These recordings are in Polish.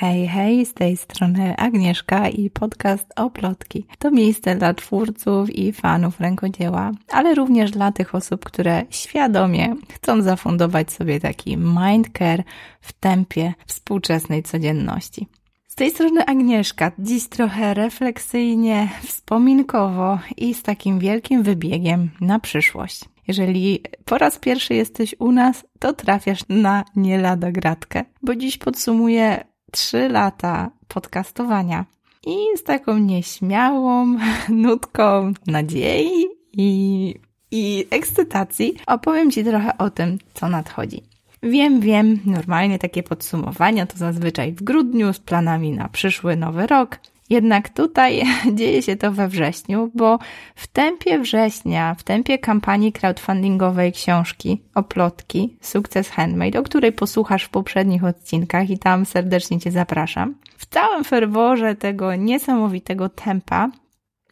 Hej, hej, z tej strony Agnieszka i podcast Oplotki. To miejsce dla twórców i fanów rękodzieła, ale również dla tych osób, które świadomie chcą zafundować sobie taki mindcare w tempie współczesnej codzienności. Z tej strony Agnieszka, dziś trochę refleksyjnie, wspominkowo i z takim wielkim wybiegiem na przyszłość. Jeżeli po raz pierwszy jesteś u nas, to trafiasz na nie lada gratkę, bo dziś podsumuję trzy lata podcastowania i z taką nieśmiałą nutką nadziei i, i ekscytacji opowiem Ci trochę o tym, co nadchodzi. Wiem, wiem, normalnie takie podsumowania to zazwyczaj w grudniu z planami na przyszły nowy rok, jednak tutaj dzieje się to we wrześniu, bo w tempie września, w tempie kampanii crowdfundingowej książki Oplotki Sukces Handmade, o której posłuchasz w poprzednich odcinkach i tam serdecznie Cię zapraszam. W całym ferworze tego niesamowitego tempa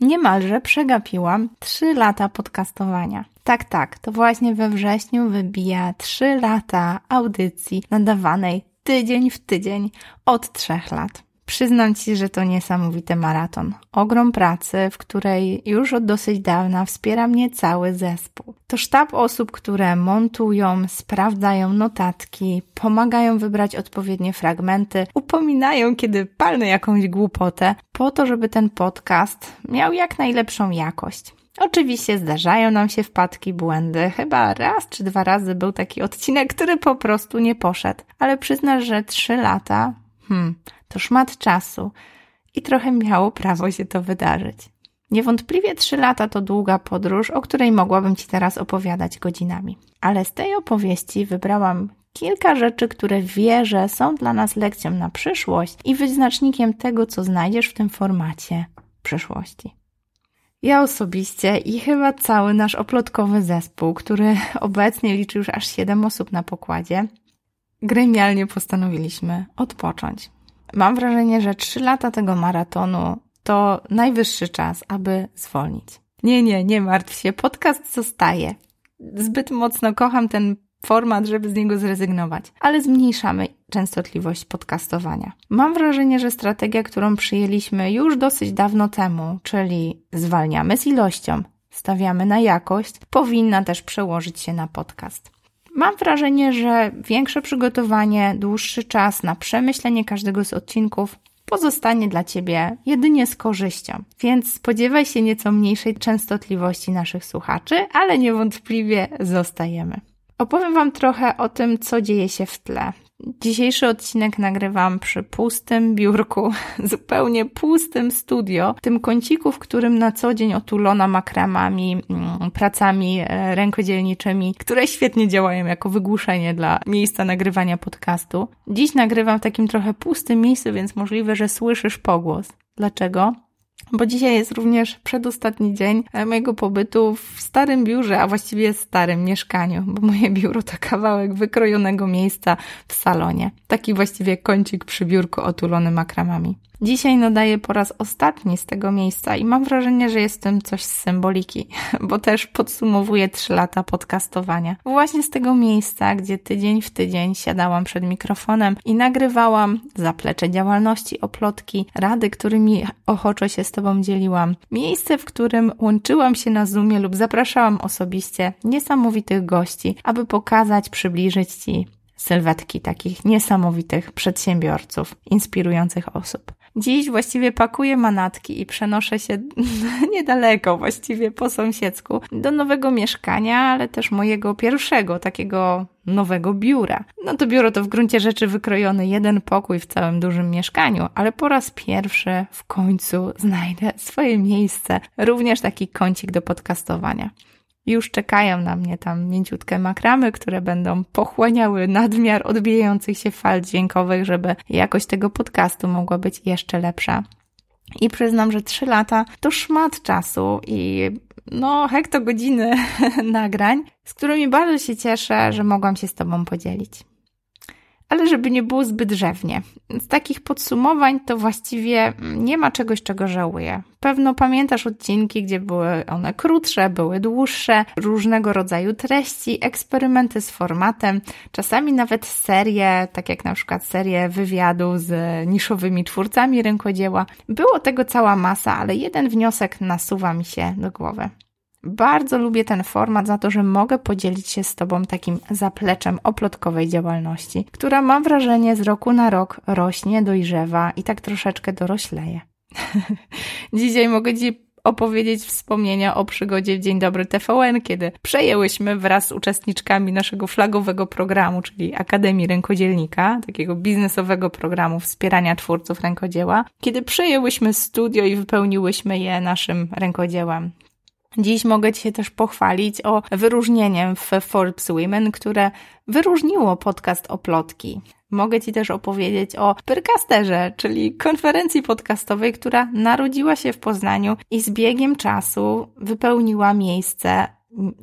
niemalże przegapiłam 3 lata podcastowania. Tak, tak, to właśnie we wrześniu wybija 3 lata audycji nadawanej tydzień w tydzień od 3 lat. Przyznam Ci, że to niesamowity maraton. Ogrom pracy, w której już od dosyć dawna wspiera mnie cały zespół. To sztab osób, które montują, sprawdzają notatki, pomagają wybrać odpowiednie fragmenty, upominają, kiedy palnę jakąś głupotę, po to, żeby ten podcast miał jak najlepszą jakość. Oczywiście zdarzają nam się wpadki, błędy. Chyba raz czy dwa razy był taki odcinek, który po prostu nie poszedł. Ale przyznasz, że trzy lata, hmm, to szmat czasu i trochę miało prawo się to wydarzyć. Niewątpliwie trzy lata to długa podróż, o której mogłabym Ci teraz opowiadać godzinami. Ale z tej opowieści wybrałam kilka rzeczy, które wierzę są dla nas lekcją na przyszłość i wyznacznikiem tego, co znajdziesz w tym formacie przyszłości. Ja osobiście i chyba cały nasz oplotkowy zespół, który obecnie liczy już aż 7 osób na pokładzie, gremialnie postanowiliśmy odpocząć. Mam wrażenie, że trzy lata tego maratonu to najwyższy czas, aby zwolnić. Nie, nie, nie martw się, podcast zostaje. Zbyt mocno kocham ten format, żeby z niego zrezygnować, ale zmniejszamy częstotliwość podcastowania. Mam wrażenie, że strategia, którą przyjęliśmy już dosyć dawno temu, czyli zwalniamy z ilością, stawiamy na jakość, powinna też przełożyć się na podcast. Mam wrażenie, że większe przygotowanie, dłuższy czas na przemyślenie każdego z odcinków pozostanie dla Ciebie jedynie z korzyścią. Więc spodziewaj się nieco mniejszej częstotliwości naszych słuchaczy, ale niewątpliwie zostajemy. Opowiem Wam trochę o tym, co dzieje się w tle. Dzisiejszy odcinek nagrywam przy pustym biurku, zupełnie pustym studio, tym kąciku, w którym na co dzień otulona makramami, mm, pracami e, rękodzielniczymi, które świetnie działają jako wygłuszenie dla miejsca nagrywania podcastu. Dziś nagrywam w takim trochę pustym miejscu, więc możliwe, że słyszysz pogłos. Dlaczego? Bo dzisiaj jest również przedostatni dzień e, mojego pobytu w starym biurze, a właściwie starym mieszkaniu, bo moje biuro to kawałek wykrojonego miejsca w salonie. Taki właściwie kącik przy biurku otulony makramami. Dzisiaj nadaję po raz ostatni z tego miejsca i mam wrażenie, że jest w tym coś z symboliki, bo też podsumowuję trzy lata podcastowania. Właśnie z tego miejsca, gdzie tydzień w tydzień siadałam przed mikrofonem i nagrywałam zaplecze działalności, oplotki, rady, którymi ochoczo się z Tobą dzieliłam. Miejsce, w którym łączyłam się na Zoomie lub zapraszałam osobiście niesamowitych gości, aby pokazać, przybliżyć Ci sylwetki takich niesamowitych przedsiębiorców, inspirujących osób. Dziś właściwie pakuję manatki i przenoszę się niedaleko, właściwie po sąsiedzku, do nowego mieszkania, ale też mojego pierwszego takiego nowego biura. No to biuro to w gruncie rzeczy wykrojony jeden pokój w całym dużym mieszkaniu, ale po raz pierwszy w końcu znajdę swoje miejsce, również taki kącik do podcastowania. Już czekają na mnie tam mięciutkie makramy, które będą pochłaniały nadmiar odbijających się fal dźwiękowych, żeby jakość tego podcastu mogła być jeszcze lepsza. I przyznam, że trzy lata to szmat czasu i no hektogodziny nagrań, z którymi bardzo się cieszę, że mogłam się z Tobą podzielić. Ale żeby nie było zbyt drzewnie. Z takich podsumowań to właściwie nie ma czegoś, czego żałuję. pewno pamiętasz odcinki, gdzie były one krótsze, były dłuższe, różnego rodzaju treści, eksperymenty z formatem, czasami nawet serie, tak jak na przykład serie wywiadu z niszowymi twórcami rękodzieła. Było tego cała masa, ale jeden wniosek nasuwa mi się do głowy. Bardzo lubię ten format za to, że mogę podzielić się z Tobą takim zapleczem oplotkowej działalności, która mam wrażenie z roku na rok rośnie, dojrzewa i tak troszeczkę dorośleje. Dzisiaj mogę Ci opowiedzieć wspomnienia o przygodzie w Dzień Dobry TVN, kiedy przejęłyśmy wraz z uczestniczkami naszego flagowego programu, czyli Akademii Rękodzielnika, takiego biznesowego programu wspierania twórców rękodzieła, kiedy przejęłyśmy studio i wypełniłyśmy je naszym rękodziełem. Dziś mogę Ci się też pochwalić o wyróżnieniem w Forbes Women, które wyróżniło podcast Oplotki. Mogę Ci też opowiedzieć o Pyrcasterze, czyli konferencji podcastowej, która narodziła się w Poznaniu i z biegiem czasu wypełniła miejsce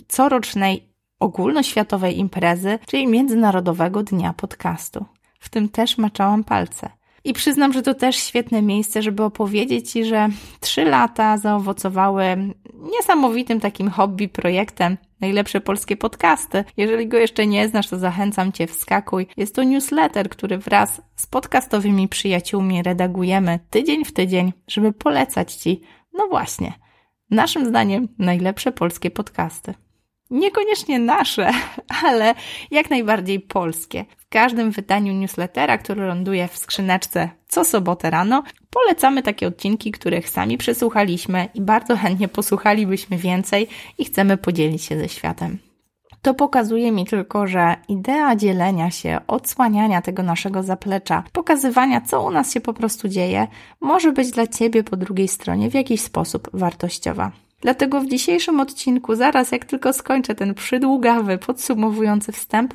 corocznej ogólnoświatowej imprezy, czyli Międzynarodowego Dnia Podcastu. W tym też maczałam palce. I przyznam, że to też świetne miejsce, żeby opowiedzieć Ci, że trzy lata zaowocowały niesamowitym takim hobby projektem najlepsze polskie podcasty. Jeżeli go jeszcze nie znasz, to zachęcam Cię, wskakuj. Jest to newsletter, który wraz z podcastowymi przyjaciółmi redagujemy tydzień w tydzień, żeby polecać Ci, no właśnie, naszym zdaniem najlepsze polskie podcasty. Niekoniecznie nasze, ale jak najbardziej polskie. W każdym wydaniu newslettera, który ląduje w skrzyneczce co sobotę rano, polecamy takie odcinki, których sami przesłuchaliśmy i bardzo chętnie posłuchalibyśmy więcej i chcemy podzielić się ze światem. To pokazuje mi tylko, że idea dzielenia się, odsłaniania tego naszego zaplecza, pokazywania, co u nas się po prostu dzieje, może być dla Ciebie po drugiej stronie w jakiś sposób wartościowa. Dlatego w dzisiejszym odcinku, zaraz jak tylko skończę ten przydługawy, podsumowujący wstęp,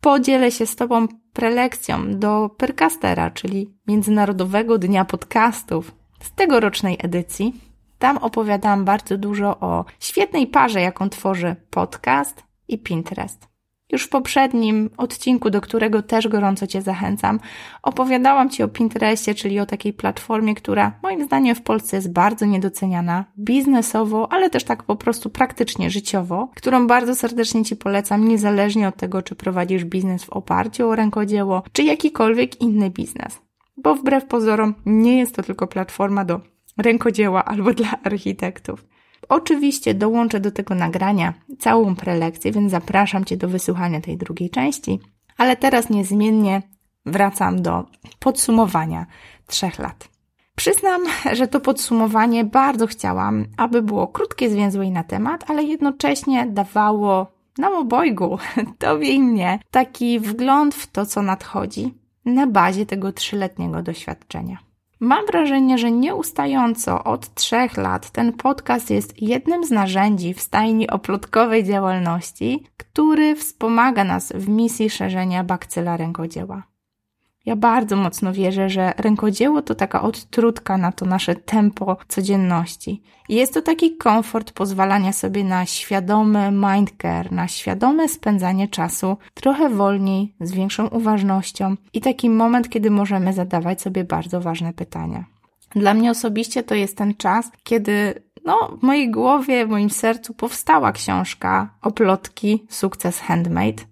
podzielę się z Tobą prelekcją do Percastera, czyli Międzynarodowego Dnia Podcastów z tegorocznej edycji. Tam opowiadam bardzo dużo o świetnej parze, jaką tworzy podcast i Pinterest. Już w poprzednim odcinku, do którego też gorąco Cię zachęcam, opowiadałam Ci o Pinterestie, czyli o takiej platformie, która moim zdaniem w Polsce jest bardzo niedoceniana, biznesowo, ale też tak po prostu praktycznie życiowo, którą bardzo serdecznie Ci polecam, niezależnie od tego, czy prowadzisz biznes w oparciu o rękodzieło, czy jakikolwiek inny biznes. Bo wbrew pozorom nie jest to tylko platforma do rękodzieła albo dla architektów. Oczywiście dołączę do tego nagrania całą prelekcję, więc zapraszam Cię do wysłuchania tej drugiej części. Ale teraz niezmiennie wracam do podsumowania trzech lat. Przyznam, że to podsumowanie bardzo chciałam, aby było krótkie, zwięzłe i na temat, ale jednocześnie dawało nam obojgu, Tobie i mnie, taki wgląd w to, co nadchodzi na bazie tego trzyletniego doświadczenia. Mam wrażenie, że nieustająco od trzech lat ten podcast jest jednym z narzędzi w stajni oplotkowej działalności, który wspomaga nas w misji szerzenia bakcyla rękodzieła. Ja bardzo mocno wierzę, że rękodzieło to taka odtrutka na to nasze tempo codzienności. Jest to taki komfort pozwalania sobie na świadomy mindcare, na świadome spędzanie czasu trochę wolniej, z większą uważnością i taki moment, kiedy możemy zadawać sobie bardzo ważne pytania. Dla mnie osobiście to jest ten czas, kiedy no, w mojej głowie, w moim sercu powstała książka Oplotki Sukces Handmade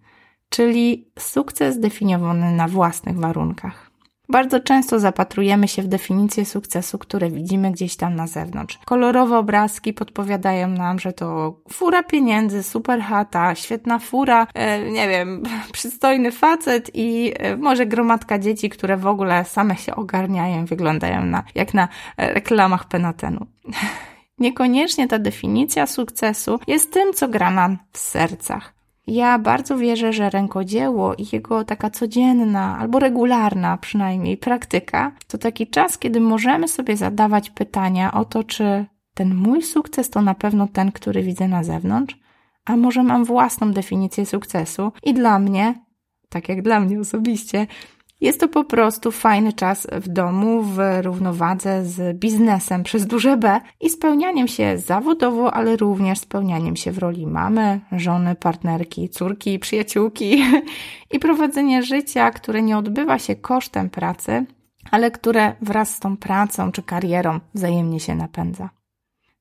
czyli sukces zdefiniowany na własnych warunkach. Bardzo często zapatrujemy się w definicje sukcesu, które widzimy gdzieś tam na zewnątrz. Kolorowe obrazki podpowiadają nam, że to fura pieniędzy, super chata, świetna fura, e, nie wiem, przystojny facet i e, może gromadka dzieci, które w ogóle same się ogarniają, wyglądają na, jak na e, reklamach Penatenu. Niekoniecznie ta definicja sukcesu jest tym, co gra nam w sercach. Ja bardzo wierzę, że rękodzieło i jego taka codzienna albo regularna przynajmniej praktyka to taki czas, kiedy możemy sobie zadawać pytania o to, czy ten mój sukces to na pewno ten, który widzę na zewnątrz, a może mam własną definicję sukcesu. I dla mnie, tak jak dla mnie osobiście, jest to po prostu fajny czas w domu, w równowadze z biznesem przez duże B i spełnianiem się zawodowo, ale również spełnianiem się w roli mamy, żony, partnerki, córki, przyjaciółki i prowadzenie życia, które nie odbywa się kosztem pracy, ale które wraz z tą pracą czy karierą wzajemnie się napędza.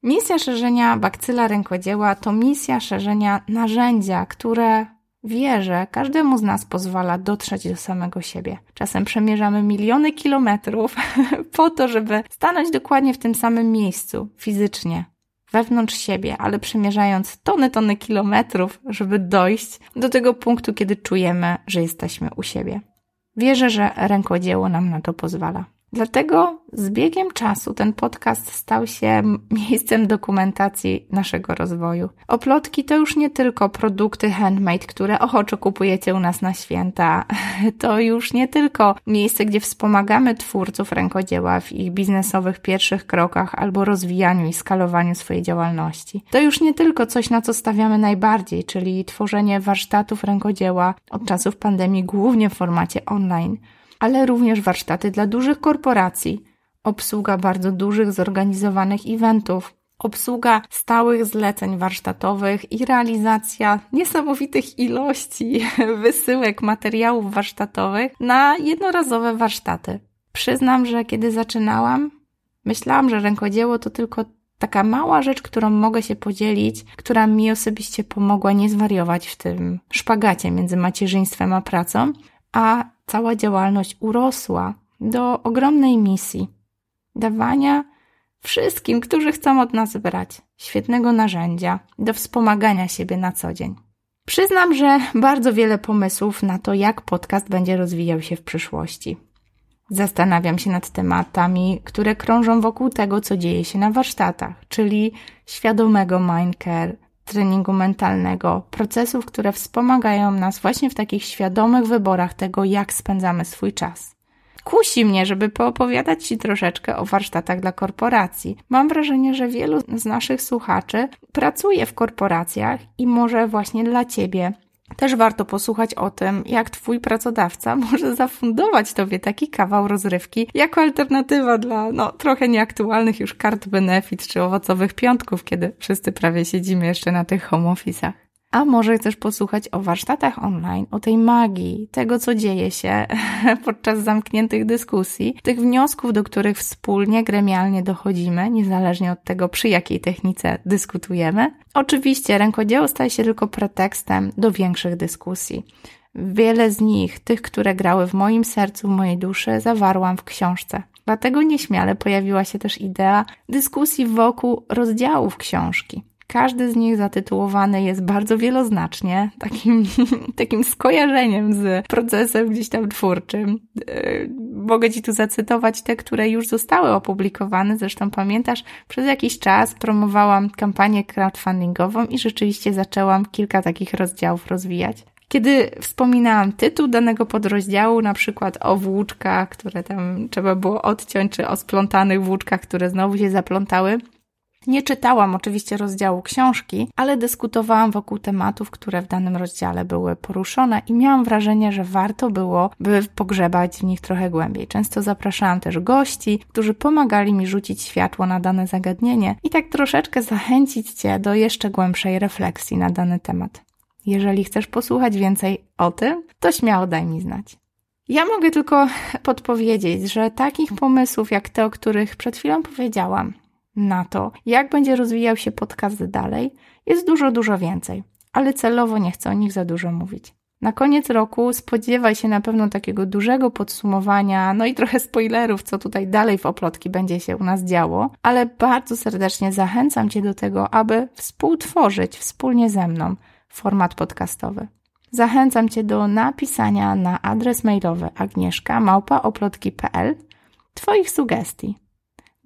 Misja szerzenia bakcyla rękodzieła to misja szerzenia narzędzia, które wierzę, każdemu z nas pozwala dotrzeć do samego siebie. Czasem przemierzamy miliony kilometrów po to, żeby stanąć dokładnie w tym samym miejscu, fizycznie, wewnątrz siebie, ale przemierzając tony, tony kilometrów, żeby dojść do tego punktu, kiedy czujemy, że jesteśmy u siebie. Wierzę, że rękodzieło nam na to pozwala. Dlatego z biegiem czasu ten podcast stał się miejscem dokumentacji naszego rozwoju. Oplotki to już nie tylko produkty handmade, które ochoczo kupujecie u nas na święta. To już nie tylko miejsce, gdzie wspomagamy twórców rękodzieła w ich biznesowych pierwszych krokach albo rozwijaniu i skalowaniu swojej działalności. To już nie tylko coś, na co stawiamy najbardziej, czyli tworzenie warsztatów rękodzieła od czasów pandemii głównie w formacie online ale również warsztaty dla dużych korporacji, obsługa bardzo dużych zorganizowanych eventów, obsługa stałych zleceń warsztatowych i realizacja niesamowitych ilości wysyłek materiałów warsztatowych na jednorazowe warsztaty. Przyznam, że kiedy zaczynałam, myślałam, że rękodzieło to tylko taka mała rzecz, którą mogę się podzielić, która mi osobiście pomogła nie zwariować w tym szpagacie między macierzyństwem a pracą, a cała działalność urosła do ogromnej misji dawania wszystkim, którzy chcą od nas brać świetnego narzędzia do wspomagania siebie na co dzień. Przyznam, że bardzo wiele pomysłów na to, jak podcast będzie rozwijał się w przyszłości. Zastanawiam się nad tematami, które krążą wokół tego, co dzieje się na warsztatach, czyli świadomego mindcare, treningu mentalnego, procesów, które wspomagają nas właśnie w takich świadomych wyborach tego, jak spędzamy swój czas. Kusi mnie, żeby poopowiadać Ci troszeczkę o warsztatach dla korporacji. Mam wrażenie, że wielu z naszych słuchaczy pracuje w korporacjach i może właśnie dla Ciebie też warto posłuchać o tym, jak Twój pracodawca może zafundować Tobie taki kawał rozrywki jako alternatywa dla no, trochę nieaktualnych już kart benefit czy owocowych piątków, kiedy wszyscy prawie siedzimy jeszcze na tych home office'ach. A może też posłuchać o warsztatach online, o tej magii, tego co dzieje się podczas zamkniętych dyskusji, tych wniosków, do których wspólnie, gremialnie dochodzimy, niezależnie od tego, przy jakiej technice dyskutujemy. Oczywiście rękodzieło staje się tylko pretekstem do większych dyskusji. Wiele z nich, tych, które grały w moim sercu, w mojej duszy, zawarłam w książce. Dlatego nieśmiale pojawiła się też idea dyskusji wokół rozdziałów książki. Każdy z nich zatytułowany jest bardzo wieloznacznie, takim, takim skojarzeniem z procesem gdzieś tam twórczym. E, mogę Ci tu zacytować te, które już zostały opublikowane. Zresztą pamiętasz, przez jakiś czas promowałam kampanię crowdfundingową i rzeczywiście zaczęłam kilka takich rozdziałów rozwijać. Kiedy wspominałam tytuł danego podrozdziału, na przykład o włóczkach, które tam trzeba było odciąć, czy o splątanych włóczkach, które znowu się zaplątały, nie czytałam oczywiście rozdziału książki, ale dyskutowałam wokół tematów, które w danym rozdziale były poruszone i miałam wrażenie, że warto było, by pogrzebać w nich trochę głębiej. Często zapraszałam też gości, którzy pomagali mi rzucić światło na dane zagadnienie i tak troszeczkę zachęcić Cię do jeszcze głębszej refleksji na dany temat. Jeżeli chcesz posłuchać więcej o tym, to śmiało daj mi znać. Ja mogę tylko podpowiedzieć, że takich pomysłów jak te, o których przed chwilą powiedziałam, na to, jak będzie rozwijał się podcast dalej, jest dużo, dużo więcej, ale celowo nie chcę o nich za dużo mówić. Na koniec roku spodziewaj się na pewno takiego dużego podsumowania, no i trochę spoilerów, co tutaj dalej w oplotki będzie się u nas działo, ale bardzo serdecznie zachęcam Cię do tego, aby współtworzyć wspólnie ze mną format podcastowy. Zachęcam Cię do napisania na adres mailowy agnieszka.oplotki.pl Twoich sugestii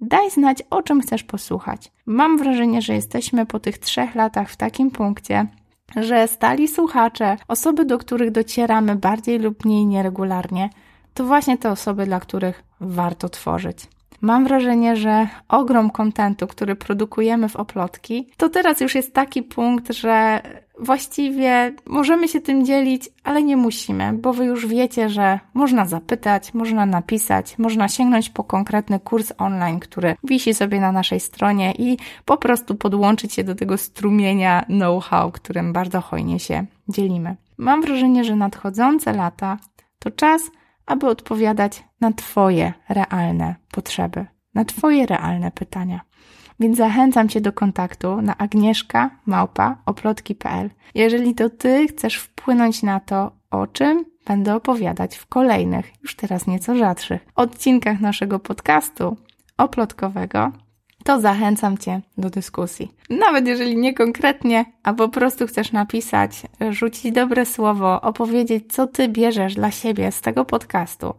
Daj znać, o czym chcesz posłuchać. Mam wrażenie, że jesteśmy po tych trzech latach w takim punkcie, że stali słuchacze, osoby, do których docieramy bardziej lub mniej nieregularnie, to właśnie te osoby, dla których warto tworzyć. Mam wrażenie, że ogrom kontentu, który produkujemy w oplotki, to teraz już jest taki punkt, że właściwie możemy się tym dzielić, ale nie musimy, bo wy już wiecie, że można zapytać, można napisać, można sięgnąć po konkretny kurs online, który wisi sobie na naszej stronie i po prostu podłączyć się do tego strumienia know-how, którym bardzo hojnie się dzielimy. Mam wrażenie, że nadchodzące lata to czas, aby odpowiadać na Twoje realne potrzeby, na Twoje realne pytania. Więc zachęcam Cię do kontaktu na agnieszka.małpa.oplotki.pl Jeżeli to Ty chcesz wpłynąć na to, o czym będę opowiadać w kolejnych, już teraz nieco rzadszych, odcinkach naszego podcastu oplotkowego, to zachęcam Cię do dyskusji. Nawet jeżeli nie konkretnie, a po prostu chcesz napisać, rzucić dobre słowo, opowiedzieć, co Ty bierzesz dla siebie z tego podcastu,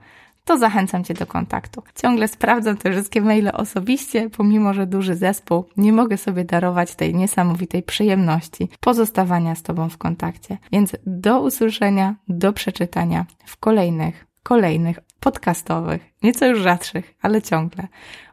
to zachęcam Cię do kontaktu. Ciągle sprawdzam te wszystkie maile osobiście, pomimo że duży zespół, nie mogę sobie darować tej niesamowitej przyjemności pozostawania z Tobą w kontakcie. Więc do usłyszenia, do przeczytania w kolejnych, kolejnych podcastowych, nieco już rzadszych, ale ciągle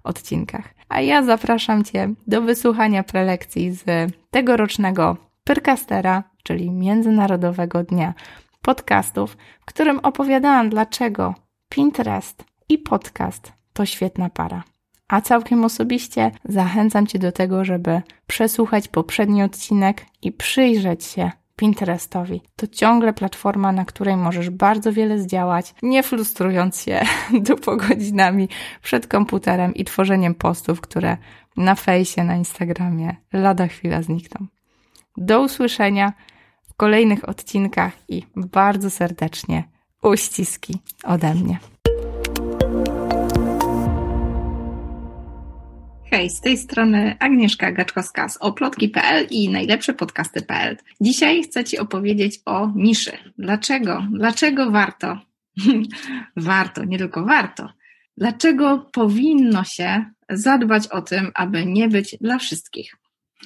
odcinkach. A ja zapraszam Cię do wysłuchania prelekcji z tegorocznego Pyrkastera, czyli Międzynarodowego Dnia Podcastów, w którym opowiadałam, dlaczego Pinterest i podcast to świetna para. A całkiem osobiście zachęcam Cię do tego, żeby przesłuchać poprzedni odcinek i przyjrzeć się Pinterestowi. To ciągle platforma, na której możesz bardzo wiele zdziałać, nie frustrując się długo godzinami przed komputerem i tworzeniem postów, które na fejsie, na Instagramie lada chwila znikną. Do usłyszenia w kolejnych odcinkach i bardzo serdecznie uściski ode mnie. Hej, z tej strony Agnieszka Gaczkowska z oplotki.pl i najlepsze podcasty.pl. Dzisiaj chcę Ci opowiedzieć o niszy. Dlaczego? Dlaczego warto? warto, nie tylko warto. Dlaczego powinno się zadbać o tym, aby nie być dla wszystkich?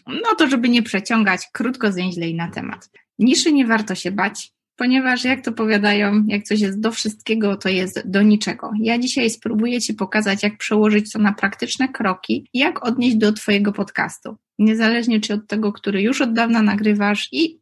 No to, żeby nie przeciągać krótko, zwięźlej na temat. Niszy nie warto się bać, ponieważ jak to powiadają, jak coś jest do wszystkiego, to jest do niczego. Ja dzisiaj spróbuję Ci pokazać, jak przełożyć to na praktyczne kroki jak odnieść do Twojego podcastu. Niezależnie czy od tego, który już od dawna nagrywasz i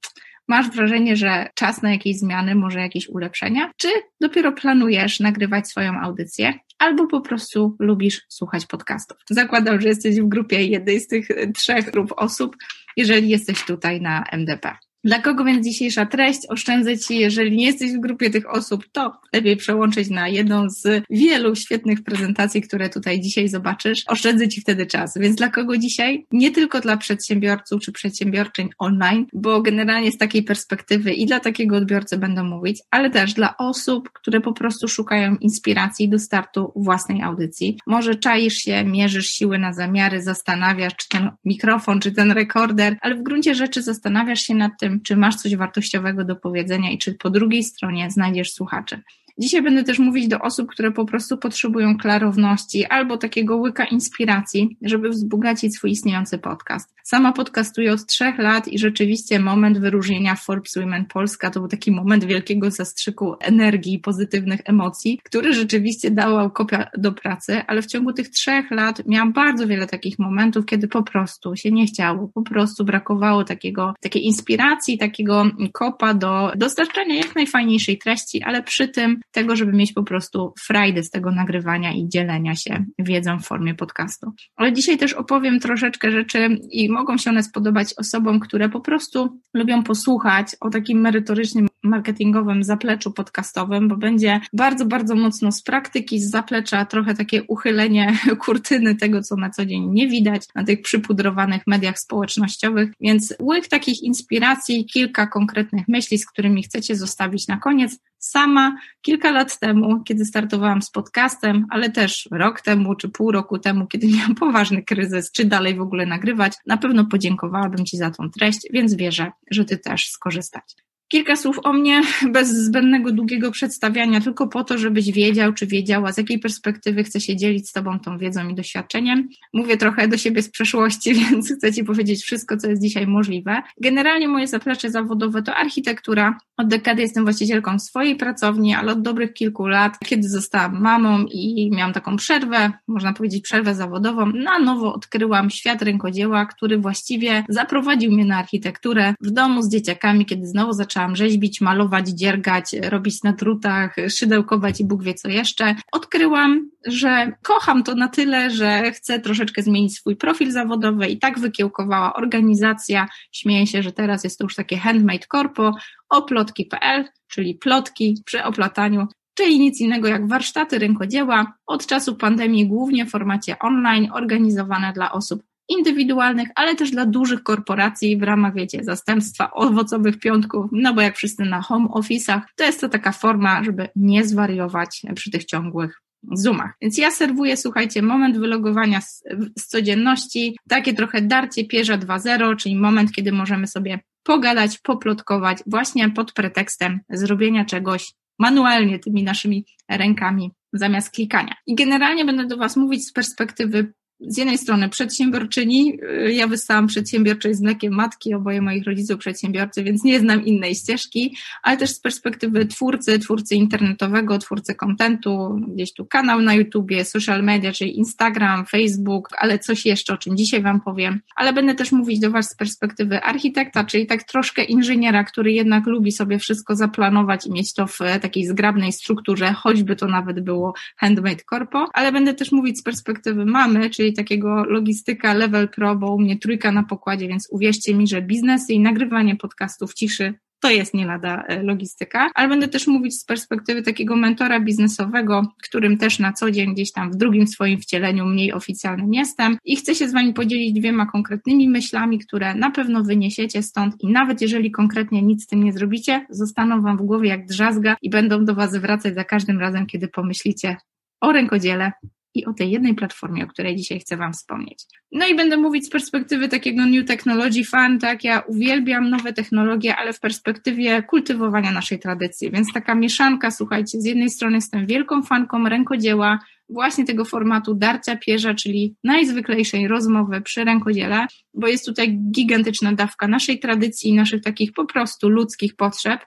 masz wrażenie, że czas na jakieś zmiany, może jakieś ulepszenia, czy dopiero planujesz nagrywać swoją audycję, albo po prostu lubisz słuchać podcastów. Zakładam, że jesteś w grupie jednej z tych trzech grup osób, jeżeli jesteś tutaj na MDP. Dla kogo więc dzisiejsza treść? Oszczędzę Ci, jeżeli nie jesteś w grupie tych osób, to lepiej przełączyć na jedną z wielu świetnych prezentacji, które tutaj dzisiaj zobaczysz. Oszczędzę Ci wtedy czas. Więc dla kogo dzisiaj? Nie tylko dla przedsiębiorców czy przedsiębiorczyń online, bo generalnie z takiej perspektywy i dla takiego odbiorcy będę mówić, ale też dla osób, które po prostu szukają inspiracji do startu własnej audycji. Może czaisz się, mierzysz siły na zamiary, zastanawiasz, czy ten mikrofon, czy ten rekorder, ale w gruncie rzeczy zastanawiasz się nad tym, tym, czy masz coś wartościowego do powiedzenia i czy po drugiej stronie znajdziesz słuchaczy. Dzisiaj będę też mówić do osób, które po prostu potrzebują klarowności albo takiego łyka inspiracji, żeby wzbogacić swój istniejący podcast. Sama podcastuję od trzech lat i rzeczywiście moment wyróżnienia Forbes Women Polska to był taki moment wielkiego zastrzyku energii, pozytywnych emocji, który rzeczywiście dał kopia do pracy, ale w ciągu tych trzech lat miałam bardzo wiele takich momentów, kiedy po prostu się nie chciało, po prostu brakowało takiego, takiej inspiracji, takiego kopa do dostarczania jak najfajniejszej treści, ale przy tym tego, żeby mieć po prostu frajdę z tego nagrywania i dzielenia się wiedzą w formie podcastu. Ale dzisiaj też opowiem troszeczkę rzeczy i mogą się one spodobać osobom, które po prostu lubią posłuchać o takim merytorycznym, marketingowym zapleczu podcastowym, bo będzie bardzo, bardzo mocno z praktyki, z zaplecza, trochę takie uchylenie kurtyny tego, co na co dzień nie widać na tych przypudrowanych mediach społecznościowych, więc łyk takich inspiracji, kilka konkretnych myśli, z którymi chcecie zostawić na koniec, sama kilka lat temu, kiedy startowałam z podcastem, ale też rok temu czy pół roku temu, kiedy miałam poważny kryzys, czy dalej w ogóle nagrywać, na pewno podziękowałabym Ci za tą treść, więc wierzę, że Ty też skorzystać. Kilka słów o mnie, bez zbędnego długiego przedstawiania, tylko po to, żebyś wiedział, czy wiedziała, z jakiej perspektywy chcę się dzielić z Tobą tą wiedzą i doświadczeniem. Mówię trochę do siebie z przeszłości, więc chcę Ci powiedzieć wszystko, co jest dzisiaj możliwe. Generalnie moje zaplecze zawodowe to architektura. Od dekady jestem właścicielką swojej pracowni, ale od dobrych kilku lat, kiedy zostałam mamą i miałam taką przerwę, można powiedzieć przerwę zawodową, na nowo odkryłam świat rękodzieła, który właściwie zaprowadził mnie na architekturę w domu z dzieciakami, kiedy znowu zaczęłam zaczęłam rzeźbić, malować, dziergać, robić na drutach, szydełkować i Bóg wie co jeszcze, odkryłam, że kocham to na tyle, że chcę troszeczkę zmienić swój profil zawodowy i tak wykiełkowała organizacja. Śmieję się, że teraz jest to już takie handmade corpo, oplotki.pl, czyli plotki przy oplataniu. Czyli nic innego jak warsztaty rękodzieła, od czasu pandemii głównie w formacie online, organizowane dla osób indywidualnych, ale też dla dużych korporacji w ramach, wiecie, zastępstwa owocowych piątków, no bo jak wszyscy na home office'ach, to jest to taka forma, żeby nie zwariować przy tych ciągłych Zoomach. Więc ja serwuję, słuchajcie, moment wylogowania z, z codzienności, takie trochę darcie pierza 2.0, czyli moment, kiedy możemy sobie pogadać, poplotkować właśnie pod pretekstem zrobienia czegoś manualnie tymi naszymi rękami zamiast klikania. I generalnie będę do Was mówić z perspektywy z jednej strony przedsiębiorczyni, y, ja wystałam przedsiębiorczej z mlekiem matki, oboje moich rodziców przedsiębiorcy, więc nie znam innej ścieżki, ale też z perspektywy twórcy, twórcy internetowego, twórcy kontentu, gdzieś tu kanał na YouTubie, social media, czyli Instagram, Facebook, ale coś jeszcze, o czym dzisiaj Wam powiem, ale będę też mówić do Was z perspektywy architekta, czyli tak troszkę inżyniera, który jednak lubi sobie wszystko zaplanować i mieć to w takiej zgrabnej strukturze, choćby to nawet było handmade corpo, ale będę też mówić z perspektywy mamy, czyli takiego logistyka level pro, bo u mnie trójka na pokładzie, więc uwierzcie mi, że biznesy i nagrywanie podcastów ciszy to jest nie lada e, logistyka, ale będę też mówić z perspektywy takiego mentora biznesowego, którym też na co dzień gdzieś tam w drugim swoim wcieleniu mniej oficjalnym jestem i chcę się z Wami podzielić dwiema konkretnymi myślami, które na pewno wyniesiecie stąd i nawet jeżeli konkretnie nic z tym nie zrobicie, zostaną Wam w głowie jak drzazga i będą do Was wracać za każdym razem, kiedy pomyślicie o rękodziele i o tej jednej platformie, o której dzisiaj chcę Wam wspomnieć. No i będę mówić z perspektywy takiego new technology fan, tak, ja uwielbiam nowe technologie, ale w perspektywie kultywowania naszej tradycji, więc taka mieszanka, słuchajcie, z jednej strony jestem wielką fanką rękodzieła, właśnie tego formatu darcia pierza, czyli najzwyklejszej rozmowy przy rękodziele, bo jest tutaj gigantyczna dawka naszej tradycji naszych takich po prostu ludzkich potrzeb,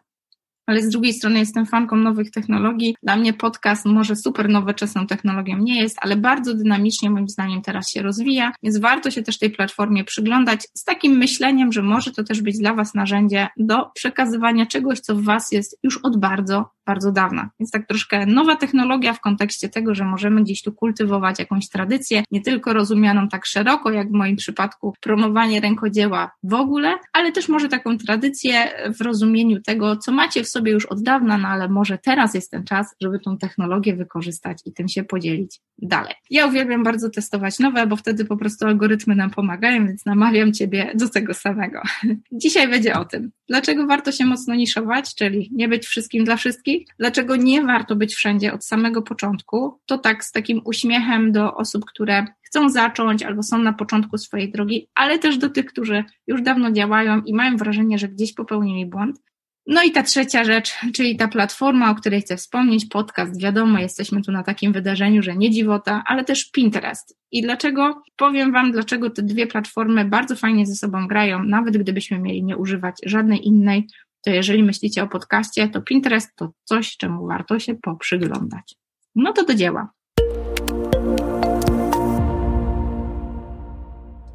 ale z drugiej strony jestem fanką nowych technologii. Dla mnie podcast może super nowoczesną technologią nie jest, ale bardzo dynamicznie moim zdaniem teraz się rozwija, więc warto się też tej platformie przyglądać z takim myśleniem, że może to też być dla Was narzędzie do przekazywania czegoś, co w Was jest już od bardzo, bardzo dawna. Więc tak troszkę nowa technologia w kontekście tego, że możemy gdzieś tu kultywować jakąś tradycję, nie tylko rozumianą tak szeroko, jak w moim przypadku promowanie rękodzieła w ogóle, ale też może taką tradycję w rozumieniu tego, co macie w sobie już od dawna, no ale może teraz jest ten czas, żeby tą technologię wykorzystać i tym się podzielić dalej. Ja uwielbiam bardzo testować nowe, bo wtedy po prostu algorytmy nam pomagają, więc namawiam Ciebie do tego samego. Dzisiaj będzie o tym, dlaczego warto się mocno niszować, czyli nie być wszystkim dla wszystkich, dlaczego nie warto być wszędzie od samego początku, to tak z takim uśmiechem do osób, które chcą zacząć albo są na początku swojej drogi, ale też do tych, którzy już dawno działają i mają wrażenie, że gdzieś popełnili błąd. No i ta trzecia rzecz, czyli ta platforma, o której chcę wspomnieć, podcast. Wiadomo, jesteśmy tu na takim wydarzeniu, że nie dziwota, ale też Pinterest. I dlaczego? Powiem Wam, dlaczego te dwie platformy bardzo fajnie ze sobą grają, nawet gdybyśmy mieli nie używać żadnej innej, to jeżeli myślicie o podcaście, to Pinterest to coś, czemu warto się poprzyglądać. No to do dzieła.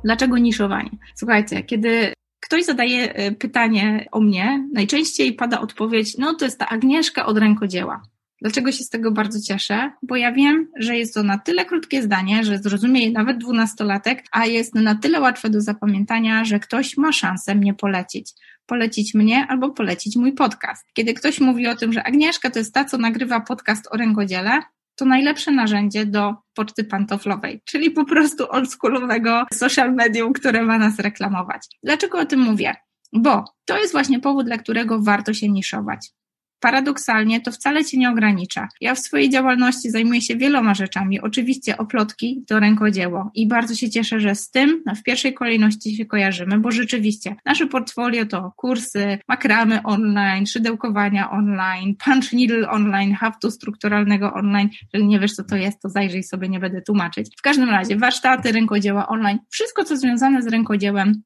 Dlaczego niszowanie? Słuchajcie, kiedy ktoś zadaje e, pytanie o mnie, najczęściej pada odpowiedź, no to jest ta Agnieszka od rękodzieła. Dlaczego się z tego bardzo cieszę? Bo ja wiem, że jest to na tyle krótkie zdanie, że zrozumie je nawet dwunastolatek, a jest na tyle łatwe do zapamiętania, że ktoś ma szansę mnie polecić. Polecić mnie albo polecić mój podcast. Kiedy ktoś mówi o tym, że Agnieszka to jest ta, co nagrywa podcast o rękodziele, to najlepsze narzędzie do poczty pantoflowej, czyli po prostu oldschoolowego social medium, które ma nas reklamować. Dlaczego o tym mówię? Bo to jest właśnie powód, dla którego warto się niszować paradoksalnie to wcale cię nie ogranicza. Ja w swojej działalności zajmuję się wieloma rzeczami. Oczywiście oplotki to rękodzieło i bardzo się cieszę, że z tym w pierwszej kolejności się kojarzymy, bo rzeczywiście nasze portfolio to kursy, makramy online, szydełkowania online, punch needle online, haftu strukturalnego online. Jeżeli nie wiesz, co to jest, to zajrzyj sobie, nie będę tłumaczyć. W każdym razie warsztaty rękodzieła online, wszystko, co związane z rękodziełem,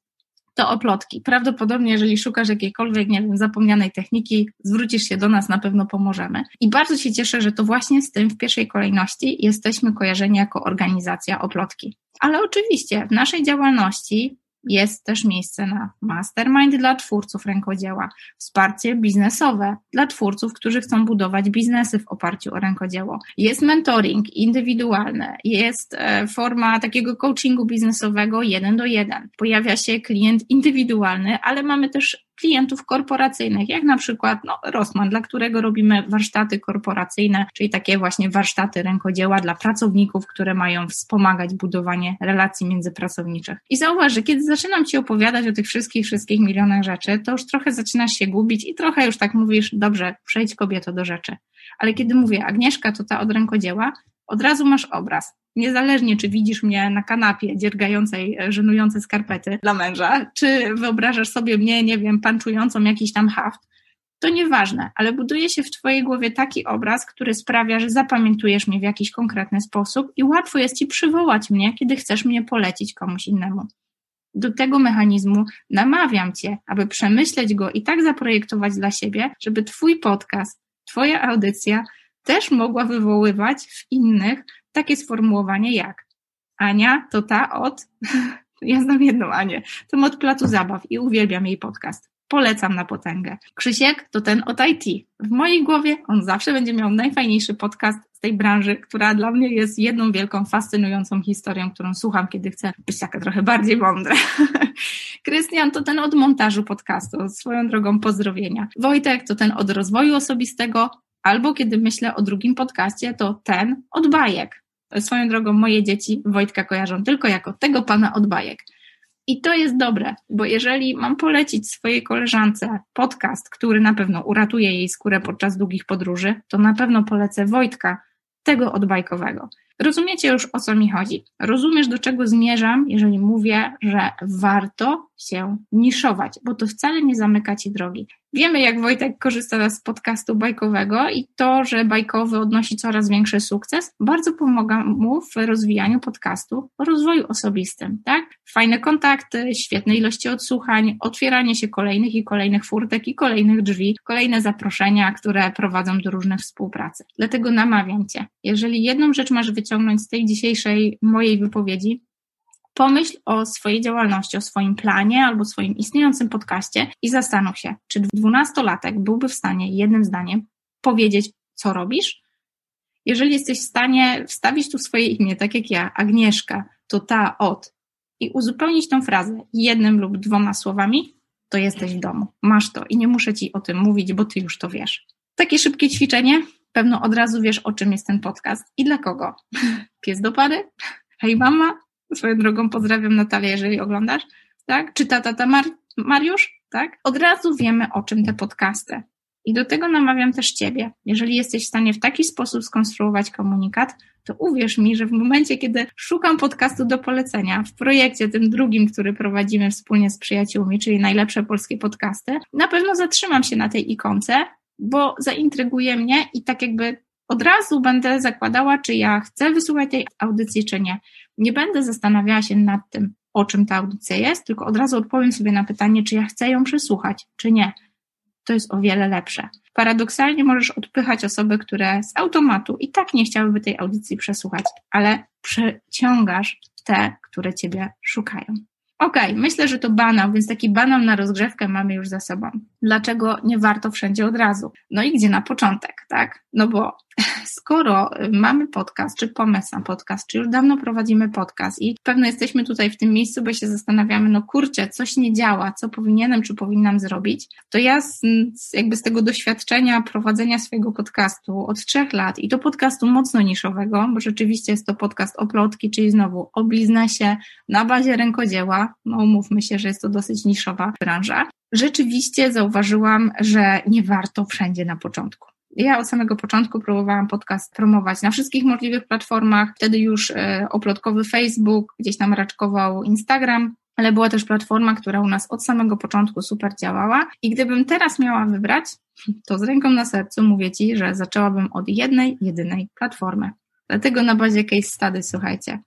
to oplotki. Prawdopodobnie, jeżeli szukasz jakiejkolwiek, nie wiem, zapomnianej techniki, zwrócisz się do nas, na pewno pomożemy. I bardzo się cieszę, że to właśnie z tym w pierwszej kolejności jesteśmy kojarzeni jako organizacja oplotki. Ale oczywiście w naszej działalności jest też miejsce na mastermind dla twórców rękodzieła, wsparcie biznesowe dla twórców, którzy chcą budować biznesy w oparciu o rękodzieło. Jest mentoring indywidualny, jest e, forma takiego coachingu biznesowego jeden do jeden. Pojawia się klient indywidualny, ale mamy też klientów korporacyjnych, jak na przykład no, Rossmann, dla którego robimy warsztaty korporacyjne, czyli takie właśnie warsztaty rękodzieła dla pracowników, które mają wspomagać budowanie relacji międzypracowniczych. I zauważ, że kiedy zaczynam Ci opowiadać o tych wszystkich, wszystkich milionach rzeczy, to już trochę zaczynasz się gubić i trochę już tak mówisz, dobrze, przejdź kobieto do rzeczy. Ale kiedy mówię Agnieszka, to ta od rękodzieła, od razu masz obraz. Niezależnie, czy widzisz mnie na kanapie dziergającej e, żenujące skarpety dla męża, czy wyobrażasz sobie mnie, nie wiem, panczującą jakiś tam haft, to nieważne, ale buduje się w Twojej głowie taki obraz, który sprawia, że zapamiętujesz mnie w jakiś konkretny sposób i łatwo jest Ci przywołać mnie, kiedy chcesz mnie polecić komuś innemu. Do tego mechanizmu namawiam Cię, aby przemyśleć go i tak zaprojektować dla siebie, żeby Twój podcast, Twoja audycja też mogła wywoływać w innych takie sformułowanie jak Ania to ta od, ja znam jedną Anię, to od Placu Zabaw i uwielbiam jej podcast. Polecam na potęgę. Krzysiek to ten od IT. W mojej głowie on zawsze będzie miał najfajniejszy podcast z tej branży, która dla mnie jest jedną wielką, fascynującą historią, którą słucham, kiedy chcę być taka trochę bardziej mądra. Krystian to ten od montażu podcastu, swoją drogą pozdrowienia. Wojtek to ten od rozwoju osobistego, albo kiedy myślę o drugim podcaście, to ten od bajek. Swoją drogą moje dzieci Wojtka kojarzą tylko jako tego pana od bajek. I to jest dobre, bo jeżeli mam polecić swojej koleżance podcast, który na pewno uratuje jej skórę podczas długich podróży, to na pewno polecę Wojtka, tego odbajkowego. Rozumiecie już o co mi chodzi. Rozumiesz do czego zmierzam, jeżeli mówię, że warto się niszować, bo to wcale nie zamyka ci drogi. Wiemy, jak Wojtek korzysta z podcastu bajkowego i to, że bajkowy odnosi coraz większy sukces, bardzo pomaga mu w rozwijaniu podcastu rozwoju osobistym, tak? Fajne kontakty, świetne ilości odsłuchań, otwieranie się kolejnych i kolejnych furtek i kolejnych drzwi, kolejne zaproszenia, które prowadzą do różnych współpracy. Dlatego namawiam Cię, jeżeli jedną rzecz masz wyciągnąć z tej dzisiejszej mojej wypowiedzi, pomyśl o swojej działalności, o swoim planie albo swoim istniejącym podcaście i zastanów się, czy dwunastolatek byłby w stanie jednym zdaniem powiedzieć, co robisz? Jeżeli jesteś w stanie wstawić tu swoje imię, tak jak ja, Agnieszka, to ta od, i uzupełnić tą frazę jednym lub dwoma słowami, to jesteś w domu. Masz to i nie muszę ci o tym mówić, bo ty już to wiesz. Takie szybkie ćwiczenie, pewno od razu wiesz, o czym jest ten podcast i dla kogo. Pies do pary? Hej mama, Swoją drogą pozdrawiam Natalię, jeżeli oglądasz, tak? Czy tata tata Mar Mariusz, tak? Od razu wiemy, o czym te podcasty. I do tego namawiam też Ciebie. Jeżeli jesteś w stanie w taki sposób skonstruować komunikat, to uwierz mi, że w momencie, kiedy szukam podcastu do polecenia, w projekcie tym drugim, który prowadzimy wspólnie z przyjaciółmi, czyli najlepsze polskie podcasty, na pewno zatrzymam się na tej ikonce, bo zaintryguje mnie i tak jakby od razu będę zakładała, czy ja chcę wysłuchać tej audycji, czy nie. Nie będę zastanawiała się nad tym, o czym ta audycja jest, tylko od razu odpowiem sobie na pytanie, czy ja chcę ją przesłuchać, czy nie. To jest o wiele lepsze. Paradoksalnie możesz odpychać osoby, które z automatu i tak nie chciałyby tej audycji przesłuchać, ale przyciągasz te, które ciebie szukają. Okej, okay, myślę, że to banał, więc taki banał na rozgrzewkę mamy już za sobą. Dlaczego nie warto wszędzie od razu? No i gdzie na początek, tak? No bo skoro mamy podcast, czy pomysł na podcast, czy już dawno prowadzimy podcast i pewno jesteśmy tutaj w tym miejscu, bo się zastanawiamy, no kurczę, coś nie działa, co powinienem, czy powinnam zrobić, to ja z, jakby z tego doświadczenia prowadzenia swojego podcastu od trzech lat i to podcastu mocno niszowego, bo rzeczywiście jest to podcast o plotki, czyli znowu o biznesie na bazie rękodzieła, no umówmy się, że jest to dosyć niszowa branża, rzeczywiście zauważyłam, że nie warto wszędzie na początku. Ja od samego początku próbowałam podcast promować na wszystkich możliwych platformach. Wtedy już e, oplotkowy Facebook, gdzieś tam raczkował Instagram, ale była też platforma, która u nas od samego początku super działała. I gdybym teraz miała wybrać, to z ręką na sercu mówię Ci, że zaczęłabym od jednej, jedynej platformy. Dlatego na bazie case study, słuchajcie,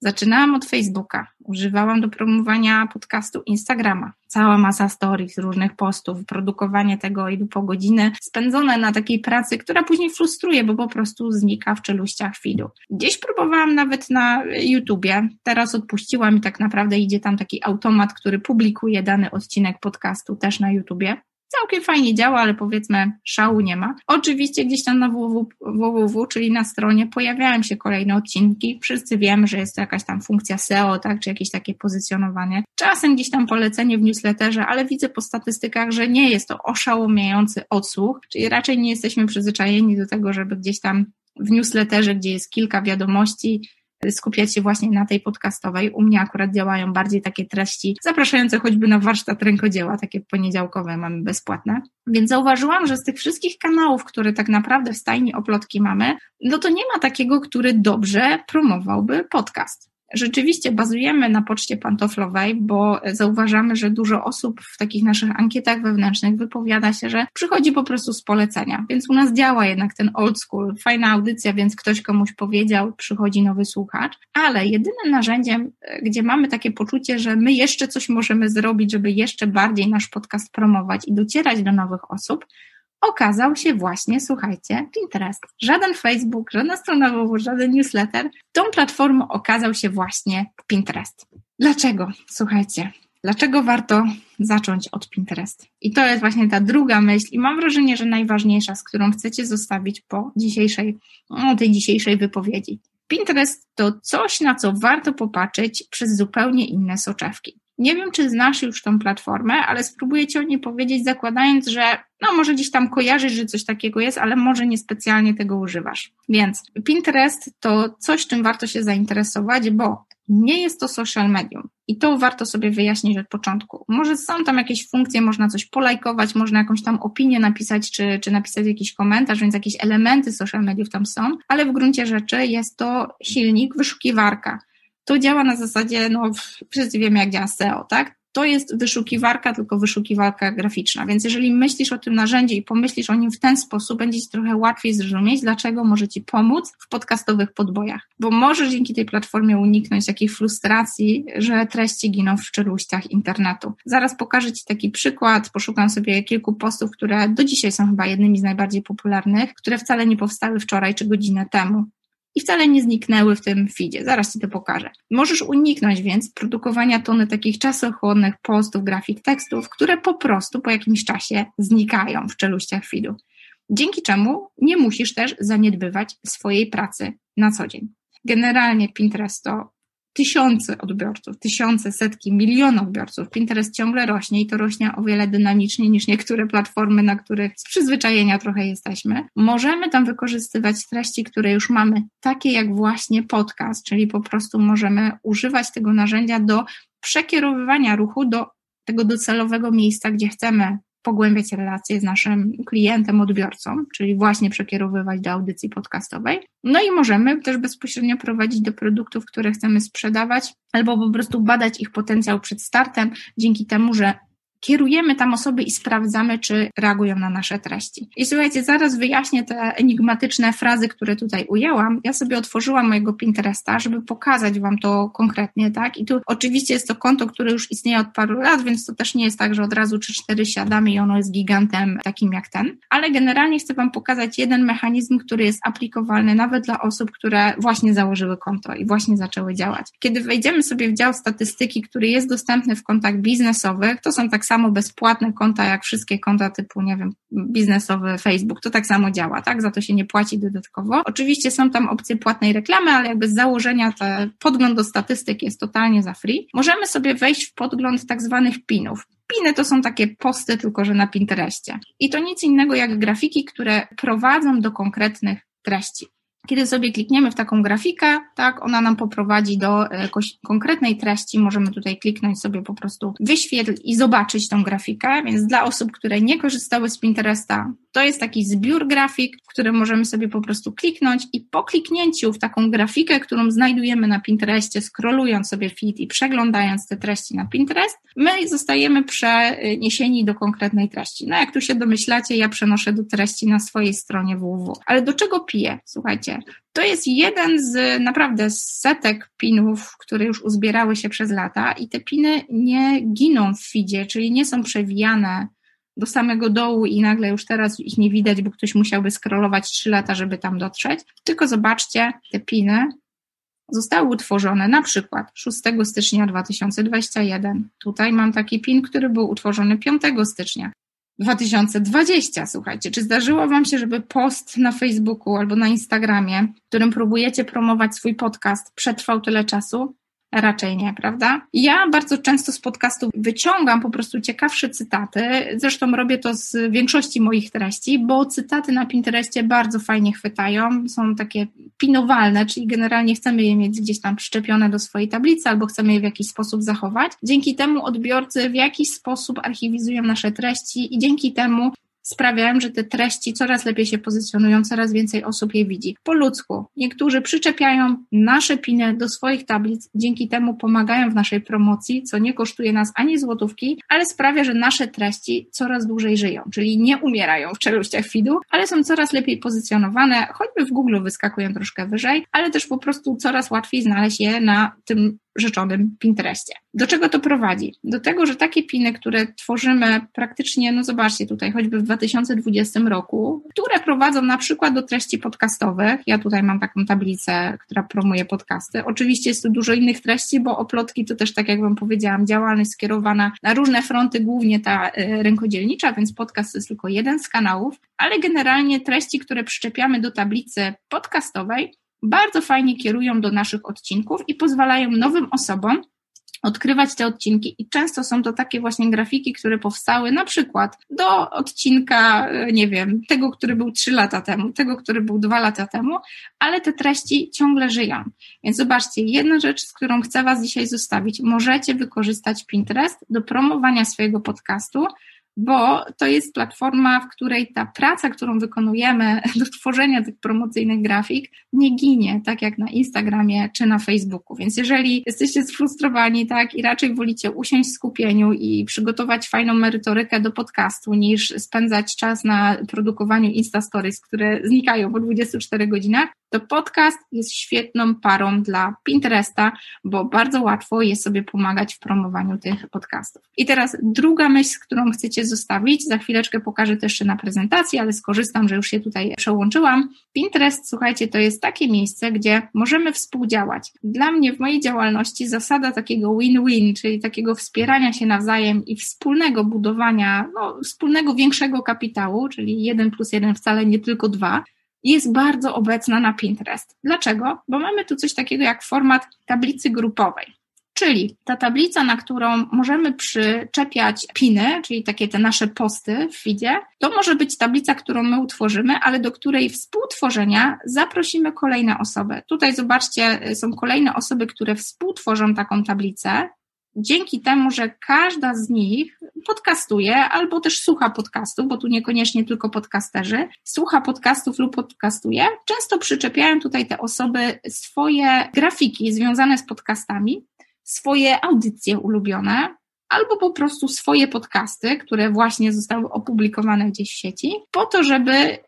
Zaczynałam od Facebooka, używałam do promowania podcastu Instagrama. Cała masa stories, różnych postów, produkowanie tego i po godziny spędzone na takiej pracy, która później frustruje, bo po prostu znika w czeluściach feedu. Gdzieś próbowałam nawet na YouTubie, teraz odpuściłam i tak naprawdę idzie tam taki automat, który publikuje dany odcinek podcastu też na YouTubie. Całkiem fajnie działa, ale powiedzmy szału nie ma. Oczywiście gdzieś tam na www, czyli na stronie pojawiają się kolejne odcinki. Wszyscy wiemy, że jest to jakaś tam funkcja SEO, tak, czy jakieś takie pozycjonowanie. Czasem gdzieś tam polecenie w newsletterze, ale widzę po statystykach, że nie jest to oszałamiający odsłuch, czyli raczej nie jesteśmy przyzwyczajeni do tego, żeby gdzieś tam w newsletterze, gdzie jest kilka wiadomości, skupiać się właśnie na tej podcastowej. U mnie akurat działają bardziej takie treści zapraszające choćby na warsztat rękodzieła, takie poniedziałkowe mamy bezpłatne. Więc zauważyłam, że z tych wszystkich kanałów, które tak naprawdę w stajni oplotki mamy, no to nie ma takiego, który dobrze promowałby podcast. Rzeczywiście bazujemy na poczcie pantoflowej, bo zauważamy, że dużo osób w takich naszych ankietach wewnętrznych wypowiada się, że przychodzi po prostu z polecenia. Więc u nas działa jednak ten old school, fajna audycja, więc ktoś komuś powiedział, przychodzi nowy słuchacz. Ale jedynym narzędziem, gdzie mamy takie poczucie, że my jeszcze coś możemy zrobić, żeby jeszcze bardziej nasz podcast promować i docierać do nowych osób, okazał się właśnie, słuchajcie, Pinterest. Żaden Facebook, żadna strona www, żaden newsletter. Tą platformą okazał się właśnie Pinterest. Dlaczego? Słuchajcie, dlaczego warto zacząć od Pinterest? I to jest właśnie ta druga myśl i mam wrażenie, że najważniejsza, z którą chcecie zostawić po dzisiejszej, no, tej dzisiejszej wypowiedzi. Pinterest to coś, na co warto popatrzeć przez zupełnie inne soczewki. Nie wiem, czy znasz już tą platformę, ale spróbuję Ci o niej powiedzieć, zakładając, że no może gdzieś tam kojarzysz, że coś takiego jest, ale może niespecjalnie tego używasz. Więc Pinterest to coś, czym warto się zainteresować, bo nie jest to social medium. I to warto sobie wyjaśnić od początku. Może są tam jakieś funkcje, można coś polajkować, można jakąś tam opinię napisać, czy, czy napisać jakiś komentarz, więc jakieś elementy social mediów tam są, ale w gruncie rzeczy jest to silnik, wyszukiwarka to działa na zasadzie, no wszyscy wiemy jak działa SEO, tak? To jest wyszukiwarka, tylko wyszukiwarka graficzna. Więc jeżeli myślisz o tym narzędziu i pomyślisz o nim w ten sposób, będzie Ci trochę łatwiej zrozumieć, dlaczego może Ci pomóc w podcastowych podbojach. Bo możesz dzięki tej platformie uniknąć takiej frustracji, że treści giną w czeluściach internetu. Zaraz pokażę Ci taki przykład. Poszukam sobie kilku postów, które do dzisiaj są chyba jednymi z najbardziej popularnych, które wcale nie powstały wczoraj czy godzinę temu i wcale nie zniknęły w tym feedzie. Zaraz Ci to pokażę. Możesz uniknąć więc produkowania tony takich czasochłonnych postów, grafik, tekstów, które po prostu po jakimś czasie znikają w czeluściach feedu. Dzięki czemu nie musisz też zaniedbywać swojej pracy na co dzień. Generalnie Pinterest to tysiące odbiorców, tysiące, setki, miliony odbiorców. Pinterest ciągle rośnie i to rośnie o wiele dynamiczniej niż niektóre platformy, na których z przyzwyczajenia trochę jesteśmy. Możemy tam wykorzystywać treści, które już mamy, takie jak właśnie podcast, czyli po prostu możemy używać tego narzędzia do przekierowywania ruchu do tego docelowego miejsca, gdzie chcemy pogłębiać relacje z naszym klientem, odbiorcą, czyli właśnie przekierowywać do audycji podcastowej. No i możemy też bezpośrednio prowadzić do produktów, które chcemy sprzedawać, albo po prostu badać ich potencjał przed startem, dzięki temu, że kierujemy tam osoby i sprawdzamy, czy reagują na nasze treści. I słuchajcie, zaraz wyjaśnię te enigmatyczne frazy, które tutaj ujęłam. Ja sobie otworzyłam mojego Pinteresta, żeby pokazać Wam to konkretnie, tak? I tu oczywiście jest to konto, które już istnieje od paru lat, więc to też nie jest tak, że od razu czy cztery siadamy i ono jest gigantem takim jak ten. Ale generalnie chcę Wam pokazać jeden mechanizm, który jest aplikowalny nawet dla osób, które właśnie założyły konto i właśnie zaczęły działać. Kiedy wejdziemy sobie w dział statystyki, który jest dostępny w kontach biznesowych, to są tak samo bezpłatne konta, jak wszystkie konta typu, nie wiem, biznesowy Facebook. To tak samo działa, tak? Za to się nie płaci dodatkowo. Oczywiście są tam opcje płatnej reklamy, ale jakby z założenia te podgląd do statystyk jest totalnie za free. Możemy sobie wejść w podgląd tak zwanych pinów. Piny to są takie posty, tylko że na Pinterestie. I to nic innego jak grafiki, które prowadzą do konkretnych treści. Kiedy sobie klikniemy w taką grafikę, tak, ona nam poprowadzi do e, jakiejś konkretnej treści. Możemy tutaj kliknąć sobie po prostu wyświetl i zobaczyć tą grafikę. Więc dla osób, które nie korzystały z Pinteresta, to jest taki zbiór grafik, w którym możemy sobie po prostu kliknąć i po kliknięciu w taką grafikę, którą znajdujemy na Pinterestie, scrollując sobie feed i przeglądając te treści na Pinterest, my zostajemy przeniesieni do konkretnej treści. No jak tu się domyślacie, ja przenoszę do treści na swojej stronie www. Ale do czego piję? Słuchajcie, to jest jeden z naprawdę setek pinów, które już uzbierały się przez lata i te piny nie giną w feedzie, czyli nie są przewijane do samego dołu i nagle już teraz ich nie widać, bo ktoś musiałby scrollować 3 lata, żeby tam dotrzeć. Tylko zobaczcie, te piny zostały utworzone na przykład 6 stycznia 2021. Tutaj mam taki pin, który był utworzony 5 stycznia. 2020, słuchajcie. Czy zdarzyło Wam się, żeby post na Facebooku albo na Instagramie, w którym próbujecie promować swój podcast, przetrwał tyle czasu? Raczej nie, prawda? Ja bardzo często z podcastu wyciągam po prostu ciekawsze cytaty. Zresztą robię to z większości moich treści, bo cytaty na Pinterestie bardzo fajnie chwytają. Są takie pinowalne, czyli generalnie chcemy je mieć gdzieś tam przyczepione do swojej tablicy albo chcemy je w jakiś sposób zachować. Dzięki temu odbiorcy w jakiś sposób archiwizują nasze treści i dzięki temu sprawiają, że te treści coraz lepiej się pozycjonują, coraz więcej osób je widzi. Po ludzku. Niektórzy przyczepiają nasze piny do swoich tablic, dzięki temu pomagają w naszej promocji, co nie kosztuje nas ani złotówki, ale sprawia, że nasze treści coraz dłużej żyją, czyli nie umierają w czeluściach feedu, ale są coraz lepiej pozycjonowane, choćby w Google wyskakują troszkę wyżej, ale też po prostu coraz łatwiej znaleźć je na tym rzeczonym Pinterestie. Do czego to prowadzi? Do tego, że takie piny, które tworzymy praktycznie, no zobaczcie tutaj, choćby w 2020 roku, które prowadzą na przykład do treści podcastowych. Ja tutaj mam taką tablicę, która promuje podcasty. Oczywiście jest tu dużo innych treści, bo oplotki to też, tak jak Wam powiedziałam, działalność skierowana na różne fronty, głównie ta y, rękodzielnicza, więc podcast jest tylko jeden z kanałów, ale generalnie treści, które przyczepiamy do tablicy podcastowej, bardzo fajnie kierują do naszych odcinków i pozwalają nowym osobom odkrywać te odcinki i często są to takie właśnie grafiki, które powstały na przykład do odcinka, nie wiem, tego, który był trzy lata temu, tego, który był dwa lata temu, ale te treści ciągle żyją. Więc zobaczcie, jedna rzecz, z którą chcę Was dzisiaj zostawić, możecie wykorzystać Pinterest do promowania swojego podcastu, bo to jest platforma, w której ta praca, którą wykonujemy do tworzenia tych promocyjnych grafik, nie ginie, tak jak na Instagramie czy na Facebooku. Więc jeżeli jesteście sfrustrowani, tak, i raczej wolicie usiąść w skupieniu i przygotować fajną merytorykę do podcastu, niż spędzać czas na produkowaniu Insta Stories, które znikają po 24 godzinach, to podcast jest świetną parą dla Pinteresta, bo bardzo łatwo jest sobie pomagać w promowaniu tych podcastów. I teraz druga myśl, którą chcecie zostawić, za chwileczkę pokażę to jeszcze na prezentacji, ale skorzystam, że już się tutaj przełączyłam. Pinterest, słuchajcie, to jest takie miejsce, gdzie możemy współdziałać. Dla mnie w mojej działalności zasada takiego win-win, czyli takiego wspierania się nawzajem i wspólnego budowania, no, wspólnego większego kapitału, czyli jeden plus jeden wcale nie tylko dwa, jest bardzo obecna na Pinterest. Dlaczego? Bo mamy tu coś takiego jak format tablicy grupowej. Czyli ta tablica, na którą możemy przyczepiać piny, czyli takie te nasze posty w feedzie, to może być tablica, którą my utworzymy, ale do której współtworzenia zaprosimy kolejne osoby. Tutaj zobaczcie, są kolejne osoby, które współtworzą taką tablicę dzięki temu, że każda z nich podcastuje albo też słucha podcastów, bo tu niekoniecznie tylko podcasterzy, słucha podcastów lub podcastuje, często przyczepiają tutaj te osoby swoje grafiki związane z podcastami, swoje audycje ulubione, albo po prostu swoje podcasty, które właśnie zostały opublikowane gdzieś w sieci, po to, żeby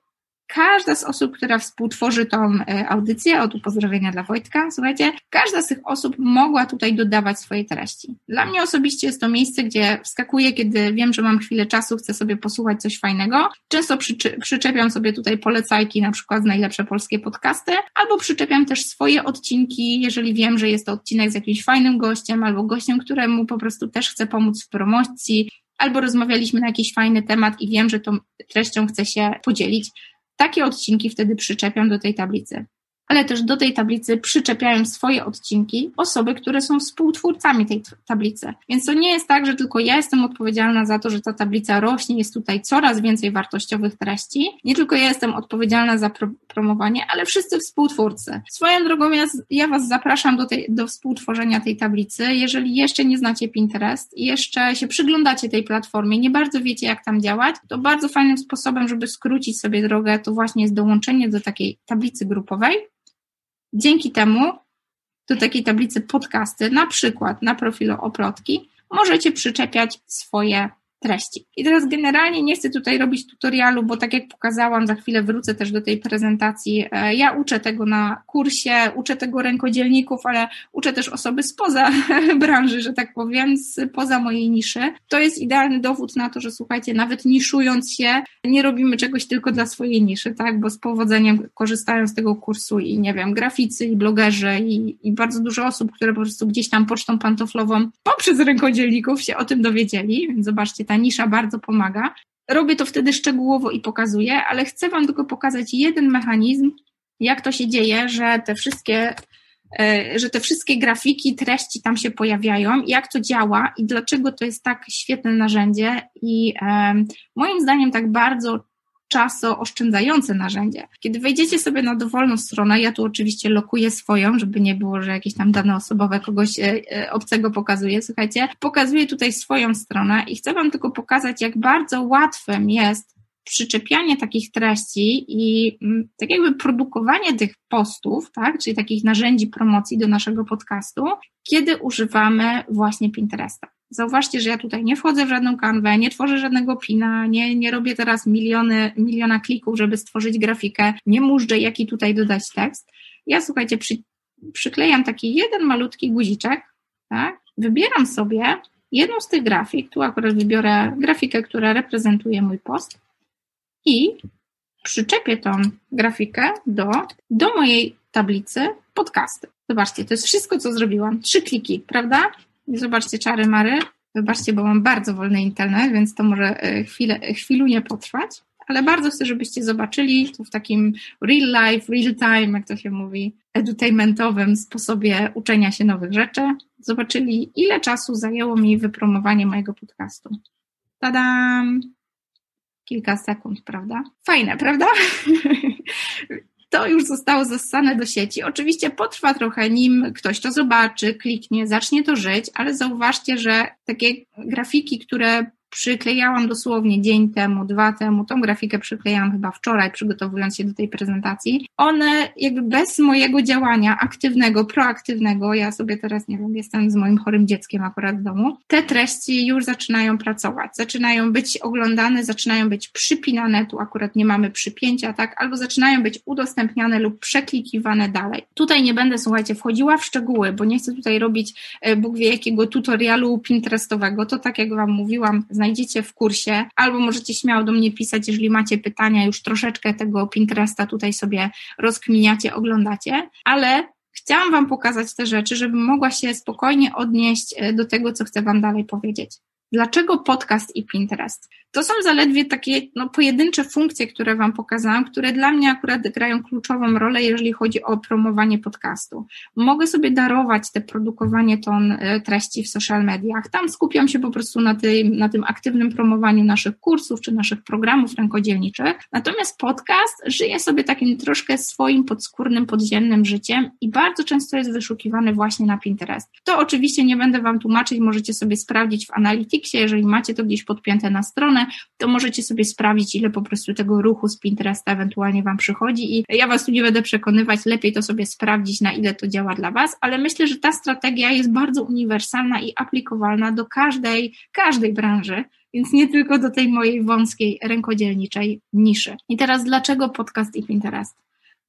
każda z osób, która współtworzy tą e, audycję, o tu pozdrowienia dla Wojtka, słuchajcie, każda z tych osób mogła tutaj dodawać swoje treści. Dla mnie osobiście jest to miejsce, gdzie wskakuję, kiedy wiem, że mam chwilę czasu, chcę sobie posłuchać coś fajnego. Często przyczepiam sobie tutaj polecajki, na przykład najlepsze polskie podcasty, albo przyczepiam też swoje odcinki, jeżeli wiem, że jest to odcinek z jakimś fajnym gościem, albo gościem, któremu po prostu też chcę pomóc w promocji, albo rozmawialiśmy na jakiś fajny temat i wiem, że tą treścią chcę się podzielić takie odcinki wtedy przyczepiam do tej tablicy ale też do tej tablicy przyczepiają swoje odcinki osoby, które są współtwórcami tej tablicy. Więc to nie jest tak, że tylko ja jestem odpowiedzialna za to, że ta tablica rośnie, jest tutaj coraz więcej wartościowych treści. Nie tylko ja jestem odpowiedzialna za pro promowanie, ale wszyscy współtwórcy. Swoją drogą ja, ja Was zapraszam do, tej, do współtworzenia tej tablicy. Jeżeli jeszcze nie znacie Pinterest i jeszcze się przyglądacie tej platformie, nie bardzo wiecie, jak tam działać, to bardzo fajnym sposobem, żeby skrócić sobie drogę, to właśnie jest dołączenie do takiej tablicy grupowej, Dzięki temu do takiej tablicy podcasty, na przykład na profilu Oplotki, możecie przyczepiać swoje treści. I teraz generalnie nie chcę tutaj robić tutorialu, bo tak jak pokazałam, za chwilę wrócę też do tej prezentacji. E, ja uczę tego na kursie, uczę tego rękodzielników, ale uczę też osoby spoza branży, że tak powiem, spoza mojej niszy. To jest idealny dowód na to, że słuchajcie, nawet niszując się, nie robimy czegoś tylko dla swojej niszy, tak? Bo z powodzeniem korzystają z tego kursu i nie wiem, graficy i blogerzy i, i bardzo dużo osób, które po prostu gdzieś tam pocztą pantoflową poprzez rękodzielników się o tym dowiedzieli, więc zobaczcie, ta nisza bardzo pomaga. robię to wtedy szczegółowo i pokazuję, ale chcę Wam tylko pokazać jeden mechanizm, jak to się dzieje, że te wszystkie e, że te wszystkie grafiki, treści tam się pojawiają, jak to działa i dlaczego to jest tak świetne narzędzie i moim zdaniem tak bardzo czasooszczędzające narzędzie. Kiedy wejdziecie sobie na dowolną stronę, ja tu oczywiście lokuję swoją, żeby nie było, że jakieś tam dane osobowe kogoś e, e, obcego pokazuję, słuchajcie, pokazuję tutaj swoją stronę i chcę Wam tylko pokazać, jak bardzo łatwym jest przyczepianie takich treści i mm, tak jakby produkowanie tych postów, tak, czyli takich narzędzi promocji do naszego podcastu, kiedy używamy właśnie Pinteresta. Zauważcie, że ja tutaj nie wchodzę w żadną kanwę, nie tworzę żadnego pina, nie, nie robię teraz miliony, miliona klików, żeby stworzyć grafikę, nie mużdżę, jaki tutaj dodać tekst. Ja słuchajcie, przy, przyklejam taki jeden malutki guziczek, tak? Wybieram sobie jedną z tych grafik, tu akurat wybiorę grafikę, która reprezentuje mój post i przyczepię tą grafikę do, do mojej tablicy podcasty. Zobaczcie, to jest wszystko, co zrobiłam. Trzy kliki, prawda? Zobaczcie czary mary. Wybaczcie, bo mam bardzo wolny internet, więc to może e, chwilę, chwilunie potrwać, ale bardzo chcę, żebyście zobaczyli to w takim real life, real time, jak to się mówi, edutainmentowym sposobie uczenia się nowych rzeczy. Zobaczyli, ile czasu zajęło mi wypromowanie mojego podcastu. Tadam! Kilka sekund, prawda? Fajne, prawda? to już zostało zassane do sieci. Oczywiście potrwa trochę, nim ktoś to zobaczy, kliknie, zacznie to żyć, ale zauważcie, że takie grafiki, które przyklejałam dosłownie dzień temu, dwa temu, tą grafikę przyklejałam chyba wczoraj, przygotowując się do tej prezentacji. One jakby bez mojego działania aktywnego, proaktywnego, ja sobie teraz, nie wiem, jestem z moim chorym dzieckiem akurat w domu, te treści już zaczynają pracować, zaczynają być oglądane, zaczynają być przypinane, tu akurat nie mamy przypięcia, tak, albo zaczynają być udostępniane lub przeklikiwane dalej. Tutaj nie będę, słuchajcie, wchodziła w szczegóły, bo nie chcę tutaj robić e, Bóg wie jakiego tutorialu Pinterestowego, to tak jak Wam mówiłam, znajdziecie w kursie, albo możecie śmiało do mnie pisać, jeżeli macie pytania, już troszeczkę tego Pinteresta tutaj sobie rozkminiacie, oglądacie, ale chciałam Wam pokazać te rzeczy, żebym mogła się spokojnie odnieść e, do tego, co chcę Wam dalej powiedzieć. Dlaczego podcast i Pinterest? To są zaledwie takie no, pojedyncze funkcje, które Wam pokazałam, które dla mnie akurat grają kluczową rolę, jeżeli chodzi o promowanie podcastu. Mogę sobie darować te produkowanie ton e, treści w social mediach. Tam skupiam się po prostu na tym, na tym aktywnym promowaniu naszych kursów czy naszych programów rękodzielniczych. Natomiast podcast żyje sobie takim troszkę swoim podskórnym, podziemnym życiem i bardzo często jest wyszukiwany właśnie na Pinterest. To oczywiście nie będę Wam tłumaczyć, możecie sobie sprawdzić w Jeżeli macie to gdzieś podpięte na stronę, to możecie sobie sprawdzić, ile po prostu tego ruchu z Pinteresta ewentualnie Wam przychodzi i ja Was tu nie będę przekonywać, lepiej to sobie sprawdzić, na ile to działa dla Was, ale myślę, że ta strategia jest bardzo uniwersalna i aplikowalna do każdej, każdej branży, więc nie tylko do tej mojej wąskiej rękodzielniczej niszy. I teraz dlaczego podcast i Pinterest?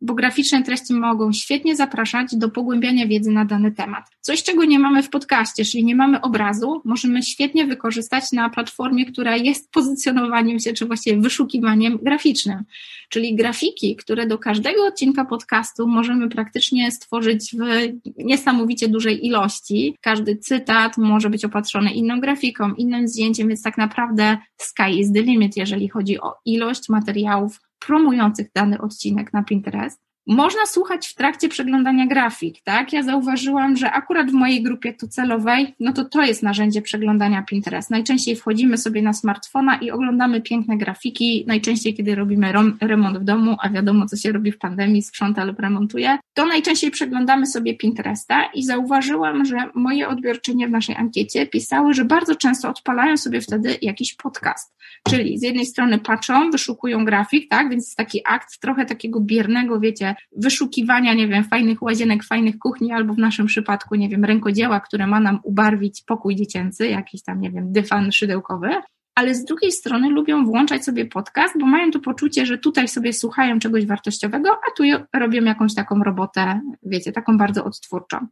Bo graficzne treści mogą świetnie zapraszać do pogłębiania wiedzy na dany temat. Coś, czego nie mamy w podcaście, czyli nie mamy obrazu, możemy świetnie wykorzystać na platformie, która jest pozycjonowaniem się, czy właściwie wyszukiwaniem graficznym. Czyli grafiki, które do każdego odcinka podcastu możemy praktycznie stworzyć w niesamowicie dużej ilości. Każdy cytat może być opatrzony inną grafiką, innym zdjęciem, więc tak naprawdę sky is the limit, jeżeli chodzi o ilość materiałów promujących dany odcinek na Pinterest. Można słuchać w trakcie przeglądania grafik, tak? Ja zauważyłam, że akurat w mojej grupie docelowej, no to to jest narzędzie przeglądania Pinterest. Najczęściej wchodzimy sobie na smartfona i oglądamy piękne grafiki, najczęściej kiedy robimy remont w domu, a wiadomo co się robi w pandemii, sprząta lub remontuje, to najczęściej przeglądamy sobie Pinteresta i zauważyłam, że moje odbiorczynie w naszej ankiecie pisały, że bardzo często odpalają sobie wtedy jakiś podcast. Czyli z jednej strony patrzą, wyszukują grafik, tak, więc jest taki akt trochę takiego biernego, wiecie, wyszukiwania, nie wiem, fajnych łazienek, fajnych kuchni, albo w naszym przypadku, nie wiem, rękodzieła, które ma nam ubarwić pokój dziecięcy, jakiś tam, nie wiem, dywan szydełkowy ale z drugiej strony lubią włączać sobie podcast, bo mają to poczucie, że tutaj sobie słuchają czegoś wartościowego, a tu robią jakąś taką robotę, wiecie, taką bardzo odtwórczą.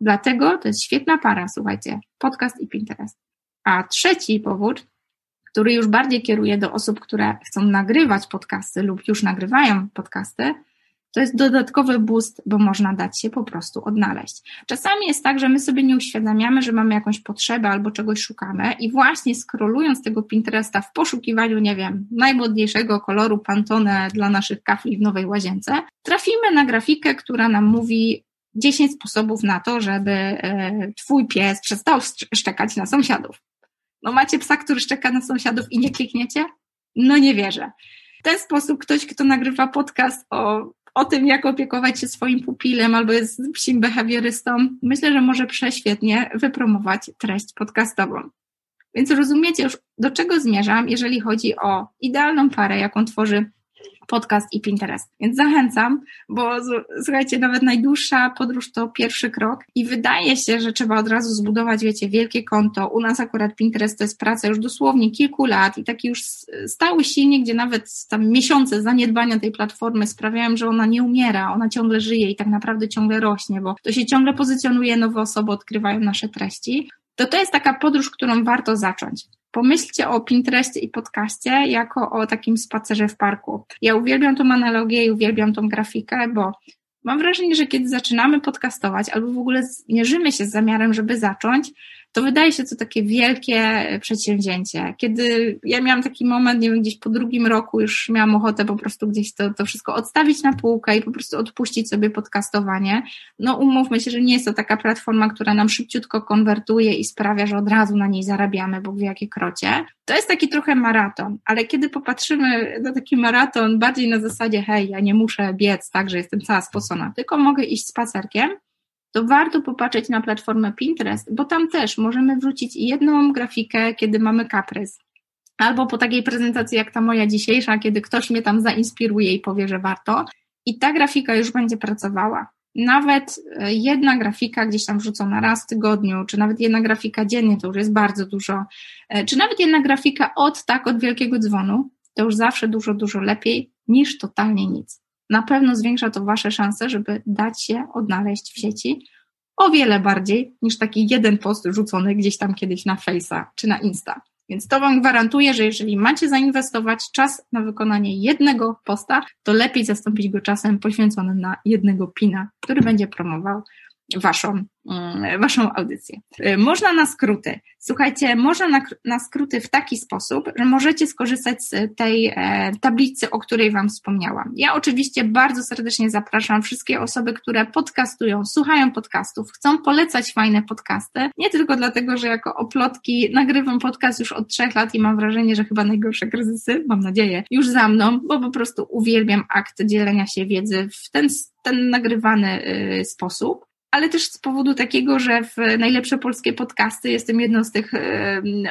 Dlatego to jest świetna para, słuchajcie, podcast i Pinterest. A trzeci powód, który już bardziej kieruje do osób, które chcą nagrywać podcasty lub już nagrywają podcasty, to jest dodatkowy boost, bo można dać się po prostu odnaleźć. Czasami jest tak, że my sobie nie uświadamiamy, że mamy jakąś potrzebę albo czegoś szukamy i właśnie skrolując tego Pinteresta w poszukiwaniu, nie wiem, najmodniejszego koloru Pantone dla naszych kafli w nowej łazience, trafimy na grafikę, która nam mówi 10 sposobów na to, żeby e, twój pies przestał szczekać na sąsiadów. No macie psa, który szczeka na sąsiadów i nie klikniecie? No nie wierzę. W ten sposób ktoś, kto nagrywa podcast o o tym, jak opiekować się swoim pupilem albo jest psim behawiorystą, myślę, że może prześwietnie wypromować treść podcastową. Więc rozumiecie już, do czego zmierzam, jeżeli chodzi o idealną parę, jaką tworzy podcast i Pinterest. Więc zachęcam, bo słuchajcie, nawet najdłuższa podróż to pierwszy krok i wydaje się, że trzeba od razu zbudować, wiecie, wielkie konto. U nas akurat Pinterest to jest praca już dosłownie kilku lat i taki już stały silnik, gdzie nawet tam miesiące zaniedbania tej platformy sprawiają, że ona nie umiera, ona ciągle żyje i tak naprawdę ciągle rośnie, bo to się ciągle pozycjonuje, nowe osoby odkrywają nasze treści. To to jest taka podróż, którą warto zacząć pomyślcie o Pinterestie i podcaście jako o takim spacerze w parku. Ja uwielbiam tą analogię i uwielbiam tą grafikę, bo mam wrażenie, że kiedy zaczynamy podcastować albo w ogóle mierzymy się z zamiarem, żeby zacząć, to wydaje się to takie wielkie przedsięwzięcie. Kiedy ja miałam taki moment, nie wiem, gdzieś po drugim roku już miałam ochotę po prostu gdzieś to, to wszystko odstawić na półkę i po prostu odpuścić sobie podcastowanie. No umówmy się, że nie jest to taka platforma, która nam szybciutko konwertuje i sprawia, że od razu na niej zarabiamy, bo wie jakie krocie. To jest taki trochę maraton, ale kiedy popatrzymy na taki maraton bardziej na zasadzie, hej, ja nie muszę biec tak, że jestem cała spocona, tylko mogę iść spacerkiem, to warto popatrzeć na platformę Pinterest, bo tam też możemy wrzucić jedną grafikę, kiedy mamy kaprys. Albo po takiej prezentacji jak ta moja dzisiejsza, kiedy ktoś mnie tam zainspiruje i powie, że warto. I ta grafika już będzie pracowała. Nawet e, jedna grafika gdzieś tam wrzucona raz w tygodniu, czy nawet jedna grafika dziennie, to już jest bardzo dużo. E, czy nawet jedna grafika od tak, od wielkiego dzwonu, to już zawsze dużo, dużo lepiej niż totalnie nic na pewno zwiększa to Wasze szanse, żeby dać się odnaleźć w sieci o wiele bardziej niż taki jeden post rzucony gdzieś tam kiedyś na Face'a czy na Insta. Więc to Wam gwarantuję, że jeżeli macie zainwestować czas na wykonanie jednego posta, to lepiej zastąpić go czasem poświęconym na jednego pina, który będzie promował waszą, mm, waszą audycję. Y, można na skróty. Słuchajcie, można na, na skróty w taki sposób, że możecie skorzystać z tej e, tablicy, o której Wam wspomniałam. Ja oczywiście bardzo serdecznie zapraszam wszystkie osoby, które podcastują, słuchają podcastów, chcą polecać fajne podcasty, nie tylko dlatego, że jako oplotki nagrywam podcast już od trzech lat i mam wrażenie, że chyba najgorsze kryzysy, mam nadzieję, już za mną, bo po prostu uwielbiam akt dzielenia się wiedzy w ten, ten nagrywany y, sposób ale też z powodu takiego, że w najlepsze polskie podcasty jestem jedną z tych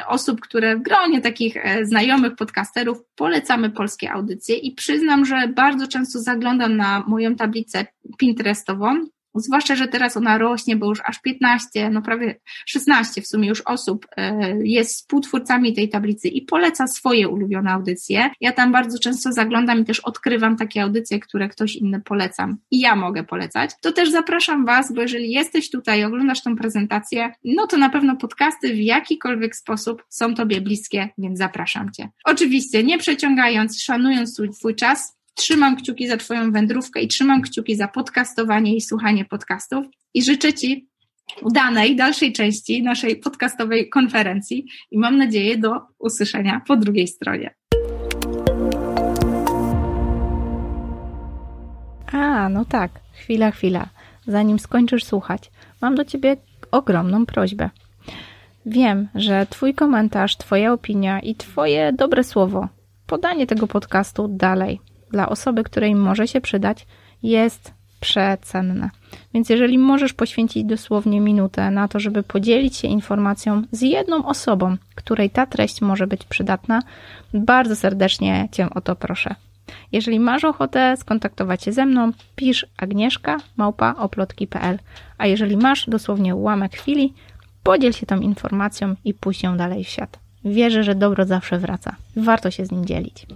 osób, które w gronie takich e, znajomych podcasterów polecamy polskie audycje i przyznam, że bardzo często zaglądam na moją tablicę Pinterestową Zwłaszcza, że teraz ona rośnie, bo już aż 15, no prawie 16 w sumie już osób e, jest współtwórcami tej tablicy i poleca swoje ulubione audycje. Ja tam bardzo często zaglądam i też odkrywam takie audycje, które ktoś inny polecam i ja mogę polecać. To też zapraszam Was, bo jeżeli jesteś tutaj oglądasz tą prezentację, no to na pewno podcasty w jakikolwiek sposób są Tobie bliskie, więc zapraszam Cię. Oczywiście nie przeciągając, szanując swój, swój czas, Trzymam kciuki za Twoją wędrówkę i trzymam kciuki za podcastowanie i słuchanie podcastów i życzę Ci udanej dalszej części naszej podcastowej konferencji i mam nadzieję do usłyszenia po drugiej stronie. A, no tak, chwila, chwila. Zanim skończysz słuchać, mam do Ciebie ogromną prośbę. Wiem, że Twój komentarz, Twoja opinia i Twoje dobre słowo, podanie tego podcastu dalej dla osoby, której może się przydać, jest przecenne. Więc jeżeli możesz poświęcić dosłownie minutę na to, żeby podzielić się informacją z jedną osobą, której ta treść może być przydatna, bardzo serdecznie Cię o to proszę. Jeżeli masz ochotę skontaktować się ze mną, pisz agnieszka małpa oplotki.pl, a jeżeli masz dosłownie ułamek chwili, podziel się tą informacją i puść ją dalej w świat. Wierzę, że dobro zawsze wraca. Warto się z nim dzielić.